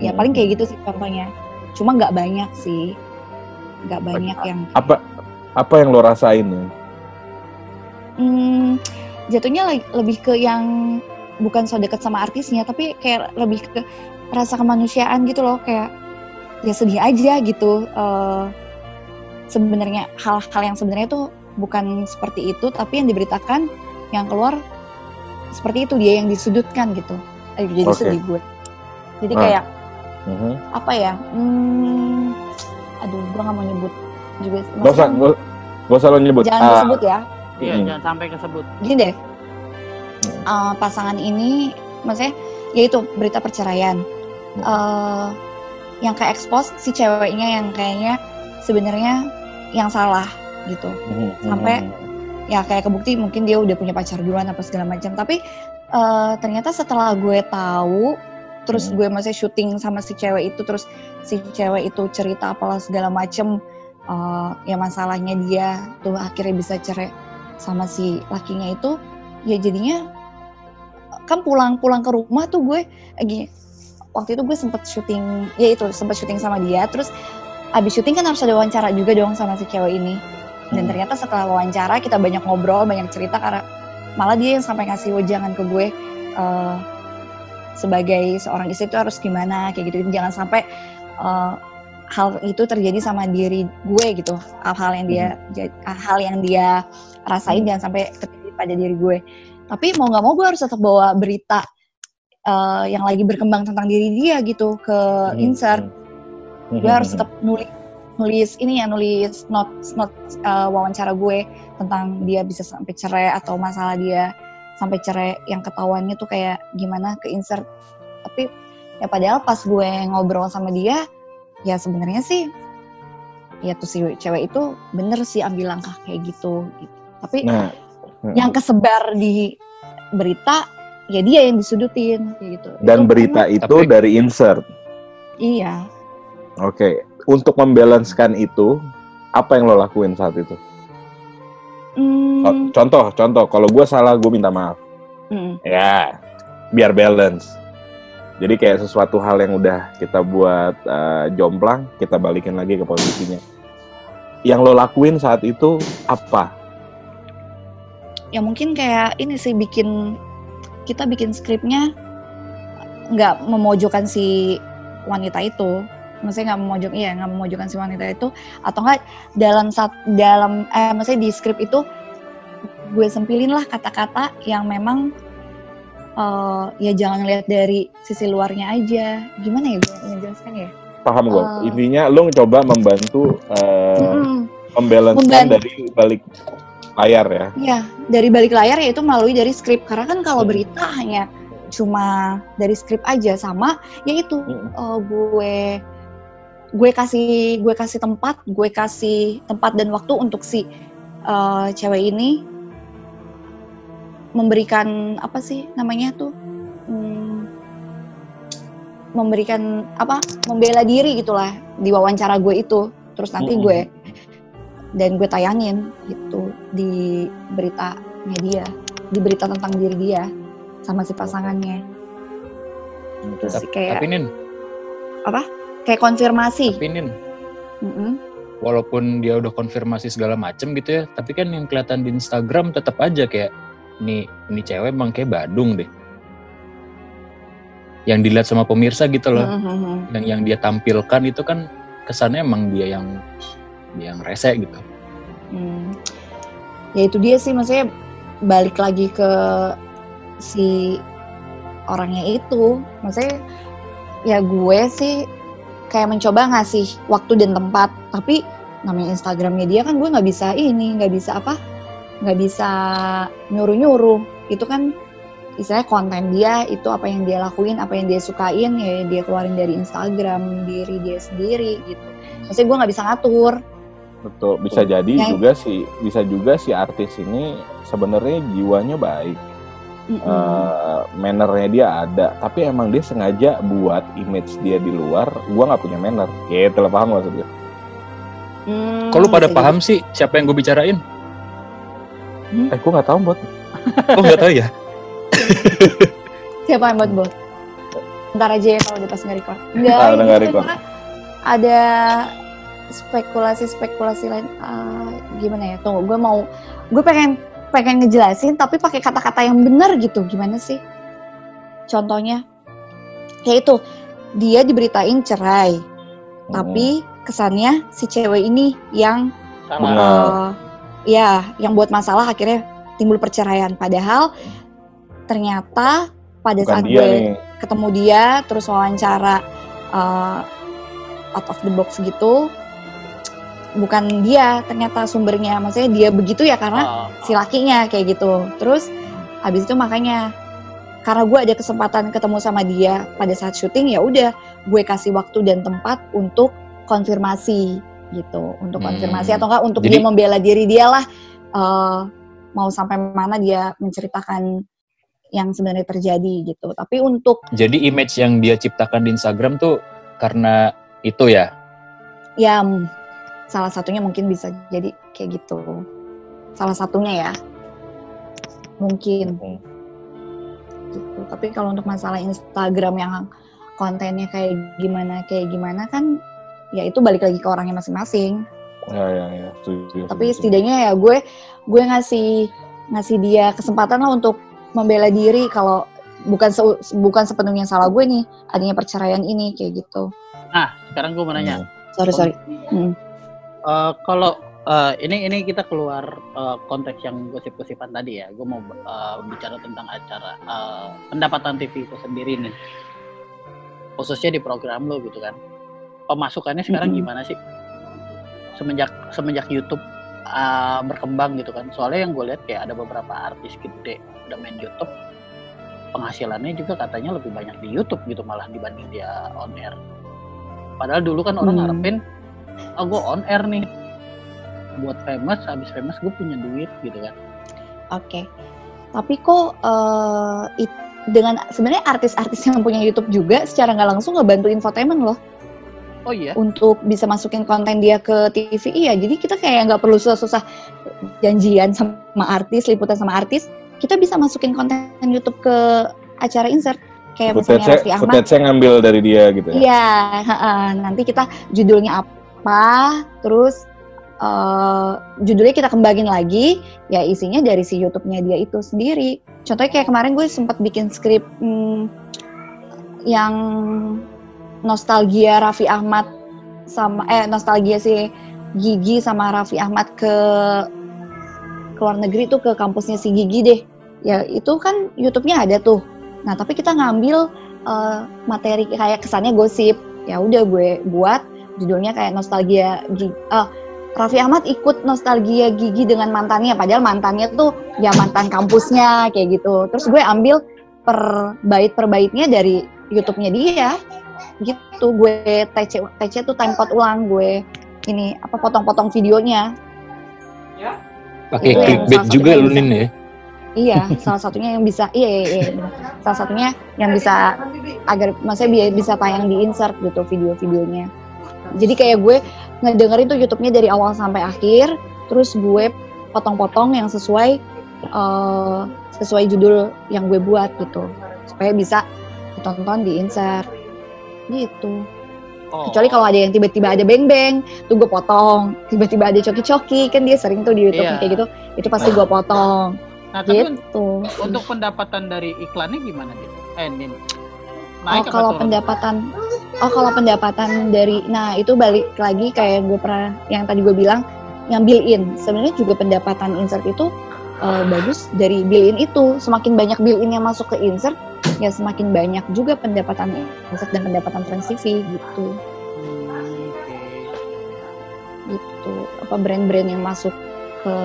Ya Mhm. paling kayak gitu sih contohnya. Cuma nggak banyak sih. Nggak banyak yang apa apa yang lo rasain ya Hmm, jatuhnya lagi- lebih ke yang bukan so deket sama artisnya tapi kayak lebih ke rasa kemanusiaan gitu loh kayak ya sedih aja gitu eh, sebenarnya hal-hal yang sebenarnya tuh bukan seperti itu tapi yang diberitakan yang keluar seperti itu dia yang disudutkan gitu Eh, jadi Oke. sedih gue jadi Ah. kayak Mhm. apa ya hmm, aduh gue nggak mau nyebut juga Gak usah, gak, gak usah lo nyebut. jangan Ah, disebut ya Iya, Hmm. jangan sampai kesebut. gini deh eh, pasangan ini maksudnya yaitu berita perceraian Hmm. eh yang ke expose si ceweknya yang kayaknya sebenarnya yang salah gitu mhm, sampai- mhm. ya kayak kebukti mungkin dia udah punya pacar duluan apa segala macam tapi eh, ternyata setelah gue tahu terus Hmm. gue masih syuting sama si cewek itu terus si cewek itu cerita apalah segala macem eh, ya masalahnya dia tuh akhirnya bisa cerai sama si lakinya itu ya jadinya kan pulang-pulang ke rumah tuh gue lagi waktu itu gue sempet syuting ya itu sempet syuting sama dia terus abis syuting kan harus ada wawancara juga dong sama si cewek ini dan Hmm. ternyata setelah wawancara kita banyak ngobrol banyak cerita karena malah dia yang sampai ngasih wejangan ke gue eh, sebagai seorang istri itu harus gimana kayak gitu. Jangan sampai eh, hal itu terjadi sama diri gue gitu. Hal-hal yang dia ja- hal yang dia rasain jangan sampai terjadi pada diri gue. Tapi mau nggak mau gue harus tetap bawa berita eh, yang lagi berkembang tentang diri dia gitu ke Mhm, insert. Gue harus tetap nulis nulis ini ya nulis notes notes uh, wawancara gue tentang dia bisa sampai cerai atau masalah dia sampai cerai yang ketahuannya tuh kayak gimana ke insert. Tapi ya padahal pas gue ngobrol sama dia ya sebenarnya sih ya tuh si cewek itu bener sih ambil langkah kayak gitu gitu. Tapi Nah, yang kesebar di berita ya dia yang disudutin kayak gitu. Dan Itu berita kan- itu Tapi- dari insert. iya. Oke, untuk membalanskan itu, apa yang lo lakuin saat itu? Co- Contoh, contoh, kalau gue salah, gue minta maaf. mm, Ya, biar balance. Jadi kayak sesuatu hal yang udah kita buat eh, jomplang, kita balikin lagi ke posisinya. Yang lo lakuin saat itu apa? ya mungkin kayak ini sih bikin kita bikin skripnya nggak memojokkan si wanita itu maksudnya nggak memojok iya nggak memojokkan si wanita itu atau enggak dalam saat dalam eh maksudnya di skrip itu gue sempilin lah kata-kata yang memang eh, ya jangan lihat dari sisi luarnya aja gimana ya gue menjelaskan ya Paham gue? Eh. Intinya lo coba membantu eh, Mm-mm. membalanskan Membantu. dari balik layar ya. Ya, dari balik layar yaitu melalui dari skrip. Karena kan kalau Hmm. berita hanya cuma dari skrip aja sama yaitu Hmm. eh, gue gue kasih gue kasih tempat, gue kasih tempat dan waktu untuk si eh, cewek ini memberikan apa sih namanya tuh Hmm, memberikan apa membela diri gitulah di wawancara gue itu. Terus nanti Mm-mm. gue dan gue tayangin gitu di berita media di berita tentang diri dia sama si pasangannya. Terus Tapi, kayak tapi Nin, kayak konfirmasi tapi Nin, Mm-mm. walaupun dia udah konfirmasi segala macem gitu ya, tapi kan yang kelihatan di Instagram tetap aja kayak ini ini cewek emang kayak Badung deh. Yang dilihat sama pemirsa gitu loh, Mhm. yang yang dia tampilkan itu kan kesannya emang dia yang dia yang rese gitu. Hmm. Ya itu dia sih maksudnya balik lagi ke si orangnya itu. Maksudnya ya gue sih kayak mencoba ngasih waktu dan tempat. Tapi namanya Instagramnya dia kan gue nggak bisa ini, nggak bisa apa, nggak bisa nyuruh-nyuruh. Itu kan istilahnya konten dia, itu apa yang dia lakuin, apa yang dia sukain, ya dia keluarin dari Instagram diri dia sendiri gitu. Maksudnya gue nggak bisa ngatur. Betul, bisa jadi Yang- juga sih, bisa juga si artis ini sebenarnya jiwanya baik, Mm-mm. eh, mannernya dia ada, tapi emang dia sengaja buat image dia di luar. Gua nggak punya manner, gitu lah paham maksud gue? Hmm, Kalau pada bisa paham sih siapa yang gue bicarain? Eh, gua nggak tahu buat. [LAUGHS] Oh nggak tahu ya. Siapa yang buat bot? Ntar aja ya kalau dia pas nge-record. Enggak, [LAUGHS] Ah, udah ini nggak record. karena ada spekulasi-spekulasi lain. Ah, gimana ya? Tunggu, gue mau, gue pengen pengen ngejelasin tapi pakai kata-kata yang benar gitu. Gimana sih? contohnya kayak itu dia diberitain cerai tapi kesannya si cewek ini yang eh, ya yang buat masalah akhirnya timbul perceraian padahal ternyata pada bukan saat dia gue nih ketemu dia terus wawancara uh, out of the box gitu bukan dia ternyata sumbernya. Maksudnya dia begitu ya karena Oh, si lakinya kayak gitu. Terus habis itu makanya karena gue ada kesempatan ketemu sama dia pada saat syuting ya udah gue kasih waktu dan tempat untuk konfirmasi gitu. Untuk Hmm. konfirmasi atau enggak untuk Jadi- dia membela diri dia lah. Eh, mau sampai mana dia menceritakan yang sebenarnya terjadi gitu. Tapi untuk Jadi image yang dia ciptakan di Instagram tuh karena itu ya. ya salah satunya mungkin bisa jadi kayak gitu. Salah satunya ya. Mungkin. Hmm. gitu. Tapi kalau untuk masalah Instagram yang kontennya kayak gimana kayak gimana kan ya itu balik lagi ke orangnya masing-masing. Ya ya ya. Setuju, tapi setuju. setidaknya ya gue gue ngasih ngasih dia kesempatan lah untuk membela diri kalau bukan se- bukan sepenuhnya salah gue nih adanya perceraian ini kayak gitu. Nah, sekarang gue mau nanya. sorry sorry. Hmm. Eh, kalau eh, ini ini kita keluar eh, konteks yang gosip-gosipan tadi ya. Gue mau eh, bicara tentang acara eh, pendapatan TV itu sendiri nih. Khususnya di program lo gitu kan. Pemasukannya sekarang Mm-mm. gimana sih? Semenjak semenjak YouTube eh, berkembang gitu kan. Soalnya yang gue lihat kayak ada beberapa artis gede udah main YouTube penghasilannya juga katanya lebih banyak di YouTube gitu malah dibanding dia on air. Padahal dulu kan orang Hmm. ngarepin, oh gue on air nih, buat famous, habis famous gue punya duit gitu kan. Oke. Tapi kok eh, it- dengan sebenarnya artis-artis yang punya YouTube juga secara nggak langsung ngebantu infotainment loh Oh iya, untuk bisa masukin konten dia ke TV. Iya, jadi kita kayak nggak perlu susah-susah janjian sama artis, liputan sama artis. Kita bisa masukin konten YouTube ke acara insert kayak misalnya footage Raffi Ahmad. footage ngambil dari dia gitu ya Iya, heeh. nanti kita judulnya apa, terus eh, judulnya kita kembangin lagi, ya isinya dari si YouTube-nya dia itu sendiri. Contohnya kayak kemarin gue sempat bikin skrip hmm, yang nostalgia Raffi Ahmad sama eh nostalgia si Gigi sama Raffi Ahmad ke ke luar negeri tuh ke kampusnya si Gigi deh. Ya itu kan YouTube-nya ada tuh. Nah tapi kita ngambil eh, materi kayak kesannya gosip ya udah gue buat judulnya kayak nostalgia Gigi ah, Raffi Ahmad ikut nostalgia Gigi dengan mantannya padahal mantannya tuh ya mantan kampusnya kayak gitu terus gue ambil per bait per baitnya dari YouTube-nya dia gitu gue TC TC tuh time code ulang gue ini apa potong-potong videonya Pakai Itu yang clickbait juga lu. Nin ya. Iya, salah satunya yang bisa, iya, iya, iya, benar. salah satunya yang bisa agar maksudnya bi- bisa tayang di insert gitu video-videonya. Jadi kayak gue ngedengerin tuh YouTube-nya dari awal sampai akhir, terus gue potong-potong yang sesuai eh, sesuai judul yang gue buat gitu, supaya bisa ditonton di insert gitu. oh, Kecuali kalau ada yang tiba-tiba ada beng-beng, tuh gue potong. Tiba-tiba ada coki-coki, kan dia sering tuh di YouTube Iya. kayak gitu, itu pasti gue potong. Nah, tapi Gitu. untuk pendapatan dari iklannya gimana Din? Eh? Oh Naik apa kalau turun? pendapatan, oh kalau pendapatan dari, nah itu balik lagi kayak gue pernah yang tadi gue bilang yang bill in. Sebenarnya juga pendapatan insert itu eh, bagus dari bill in itu. Semakin banyak bill in yang masuk ke insert, ya semakin banyak juga pendapatan insert dan pendapatan trans TV gitu. Gitu. Apa brand-brand yang masuk ke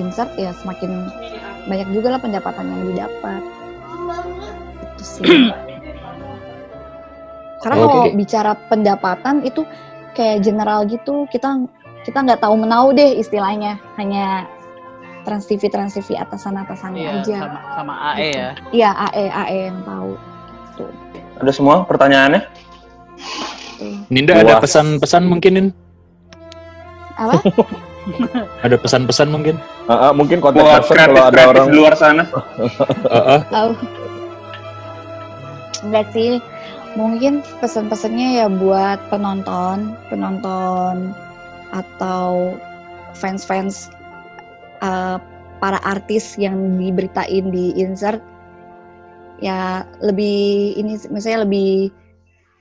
insert ya semakin banyak juga lah pendapatan yang didapat. Itu sih. [CLEARS THROAT] Karena Oke. kalau bicara pendapatan itu kayak general gitu, kita kita nggak tahu menau deh istilahnya, hanya Trans TV Trans TV atasan atasannya Iya, aja. sama sama AE ya. Iya AE AE yang tahu. Gitu. Ada semua pertanyaannya? Ninda ada Wah. pesan-pesan mungkin Nin? Apa? [LAUGHS] Ada pesan-pesan mungkin? Ah, ah, mungkin konten Buat person kalau ada orang di luar sana. Heeh. [LAUGHS] Tahu. Enggak sih. Mungkin pesan-pesannya ya buat penonton, penonton atau fans-fans uh, para artis yang diberitain di insert ya lebih ini misalnya lebih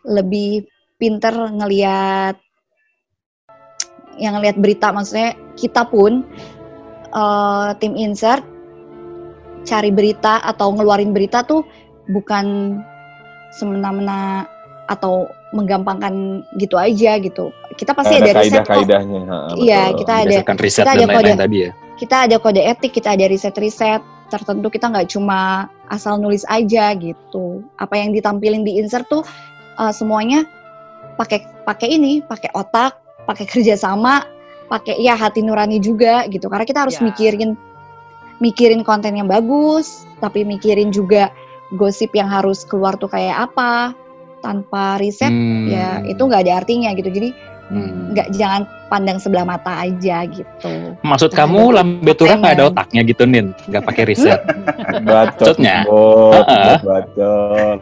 lebih pinter ngelihat yang ngelihat berita maksudnya kita pun eh, tim insert cari berita atau ngeluarin berita tuh bukan semena-mena atau menggampangkan gitu aja gitu kita pasti ada, ada riset kok kaidah-kaidahnya. ha, Iya, kita ada riset kita dan ada lain-lain kode. tadi ya. kita ada kode etik, kita ada riset-riset tertentu kita nggak cuma asal nulis aja gitu. Apa yang ditampilin di insert tuh uh, semuanya pakai pakai ini, pakai otak, pakai [LAUGHS] kerjasama, pakai ya hati nurani juga gitu. Karena kita harus Ya. mikirin mikirin konten yang bagus, tapi mikirin juga gosip yang harus keluar tuh kayak apa. Tanpa riset Hmm. ya itu nggak ada artinya gitu. Jadi Hmm. nggak jangan pandang sebelah mata aja gitu. Maksud Nggak kamu Lambe Tura nggak ada otaknya gitu Nin, nggak pakai riset. Bacot, Maksudnya? bot, Heeh. bacot,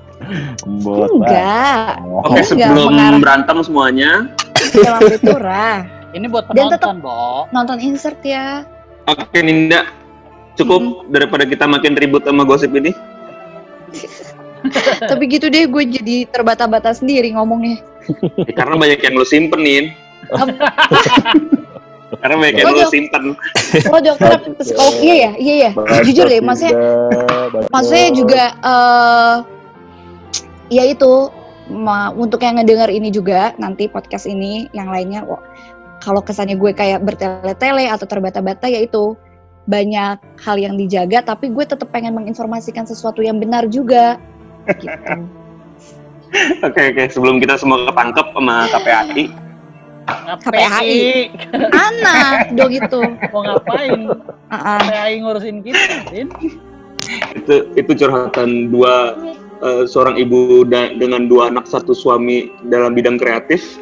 bot. Enggak, Oke, sebelum mengarah. berantem semuanya, dalam Betura. Ini buat Dan tetap- penonton, Bo. Nonton insert ya. oke Ninda, cukup daripada kita makin ribut sama gosip ini. [LAUGHS] Tapi gitu deh gue jadi terbata-bata sendiri ngomongnya. Ya, karena banyak yang lu simpen nih. [LAUGHS] karena banyak yang lu simpen. Oh dokter psikolog iya ya, iya ya. Jujur deh, maksudnya maksudnya juga eh ya itu ma- untuk yang ngedenger ini juga nanti podcast ini yang lainnya kalau kesannya gue kayak bertele-tele atau terbata-bata ya itu banyak hal yang dijaga tapi gue tetap pengen menginformasikan sesuatu yang benar juga gitu. Oke oke, sebelum kita semua ketangkep sama KPAI, KPAI. Anak dong itu. Mau ngapain? Ah, ah. KPAI ngurusin kita, Din. itu itu curhatan dua eh, seorang ibu da- dengan dua anak satu suami dalam bidang kreatif.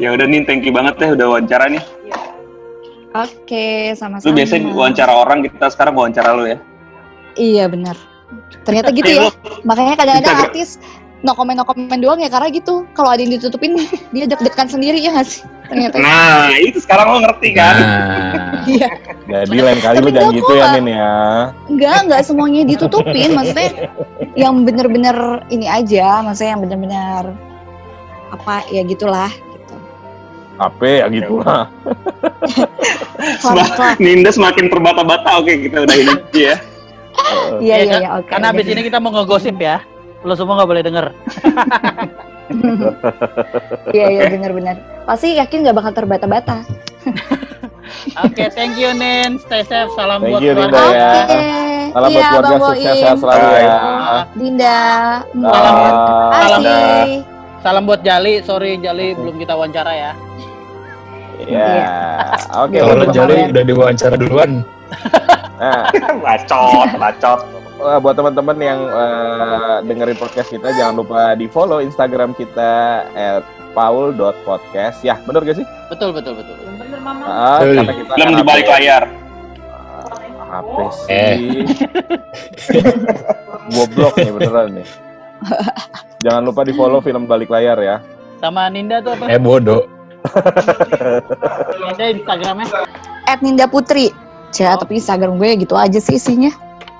ya udah nih, thank you banget ya udah wawancara nih. Oke, Lu sama-sama. biasanya wawancara orang, kita sekarang wawancara lu ya. Iya benar. Ternyata gitu ya. Makanya kadang-kadang artis no komen no komen doang ya karena gitu. Kalau ada yang ditutupin [LAUGHS] dia deg-degan sendiri ya nggak sih? Ternyata. Nah, itu sekarang lo ngerti kan? Nah, [LAUGHS] Iya. Jadi lain kali lu jangan gitu ya Nin ya. Enggak, enggak semuanya ditutupin. Maksudnya yang bener-bener ini aja. Maksudnya yang bener-bener apa ya gitulah. Gitu. HP ya gitu lah. Ninda semakin terbata-bata. Oke, kita udah ini ya. Iya iya kan- iya oke. Karena abis ini kita mau ngegosip ya. Lo semua nggak boleh denger. [LAUGHS] Iya iya benar-benar. Pasti yakin nggak bakal terbata-bata. [LAUGHS] Oke, thank you Nin. Stay safe. Salam Thank buat you, keluarga. Ya. Oke. Salam buat Iya, keluarga Bang sukses sehat selalu ya. Dinda. Salam buat- salam-. Salam buat Jali. Sorry Jali belum kita wawancara ya. Ya. Oke. Dia kalau udah Jali udah diwawancara duluan. [LAUGHS] Nah, [LAUGHS] bacot, bacot. Wah, buat teman-teman yang eh, dengerin podcast kita jangan lupa di follow Instagram kita at paul.podcast ya bener gak sih? Betul betul betul. Betul. karena kita Film akan di balik layar. apa sih? [LAUGHS] Goblok nih beneran nih. Jangan lupa di follow film balik layar ya. Sama Ninda tuh apa? Eh bodoh. Ninda Instagramnya. At Ninda Putri. Cah, tapi Instagram gue gitu aja sih isinya.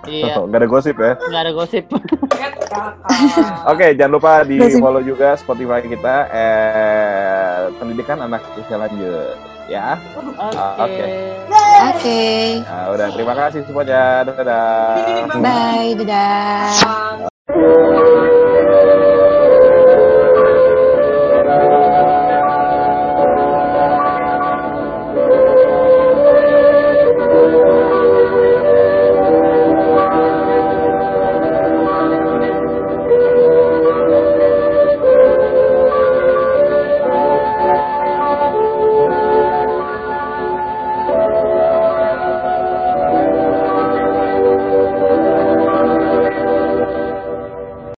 Iya. [LAUGHS] Gak ada gosip ya. Nggak ada gosip. [LAUGHS] Oke, jangan lupa di Gosip. follow juga Spotify kita eh, pendidikan anak usia lanjut ya. Oke. Oke. Nah, udah terima kasih semuanya. Dadah. Bye, dadah.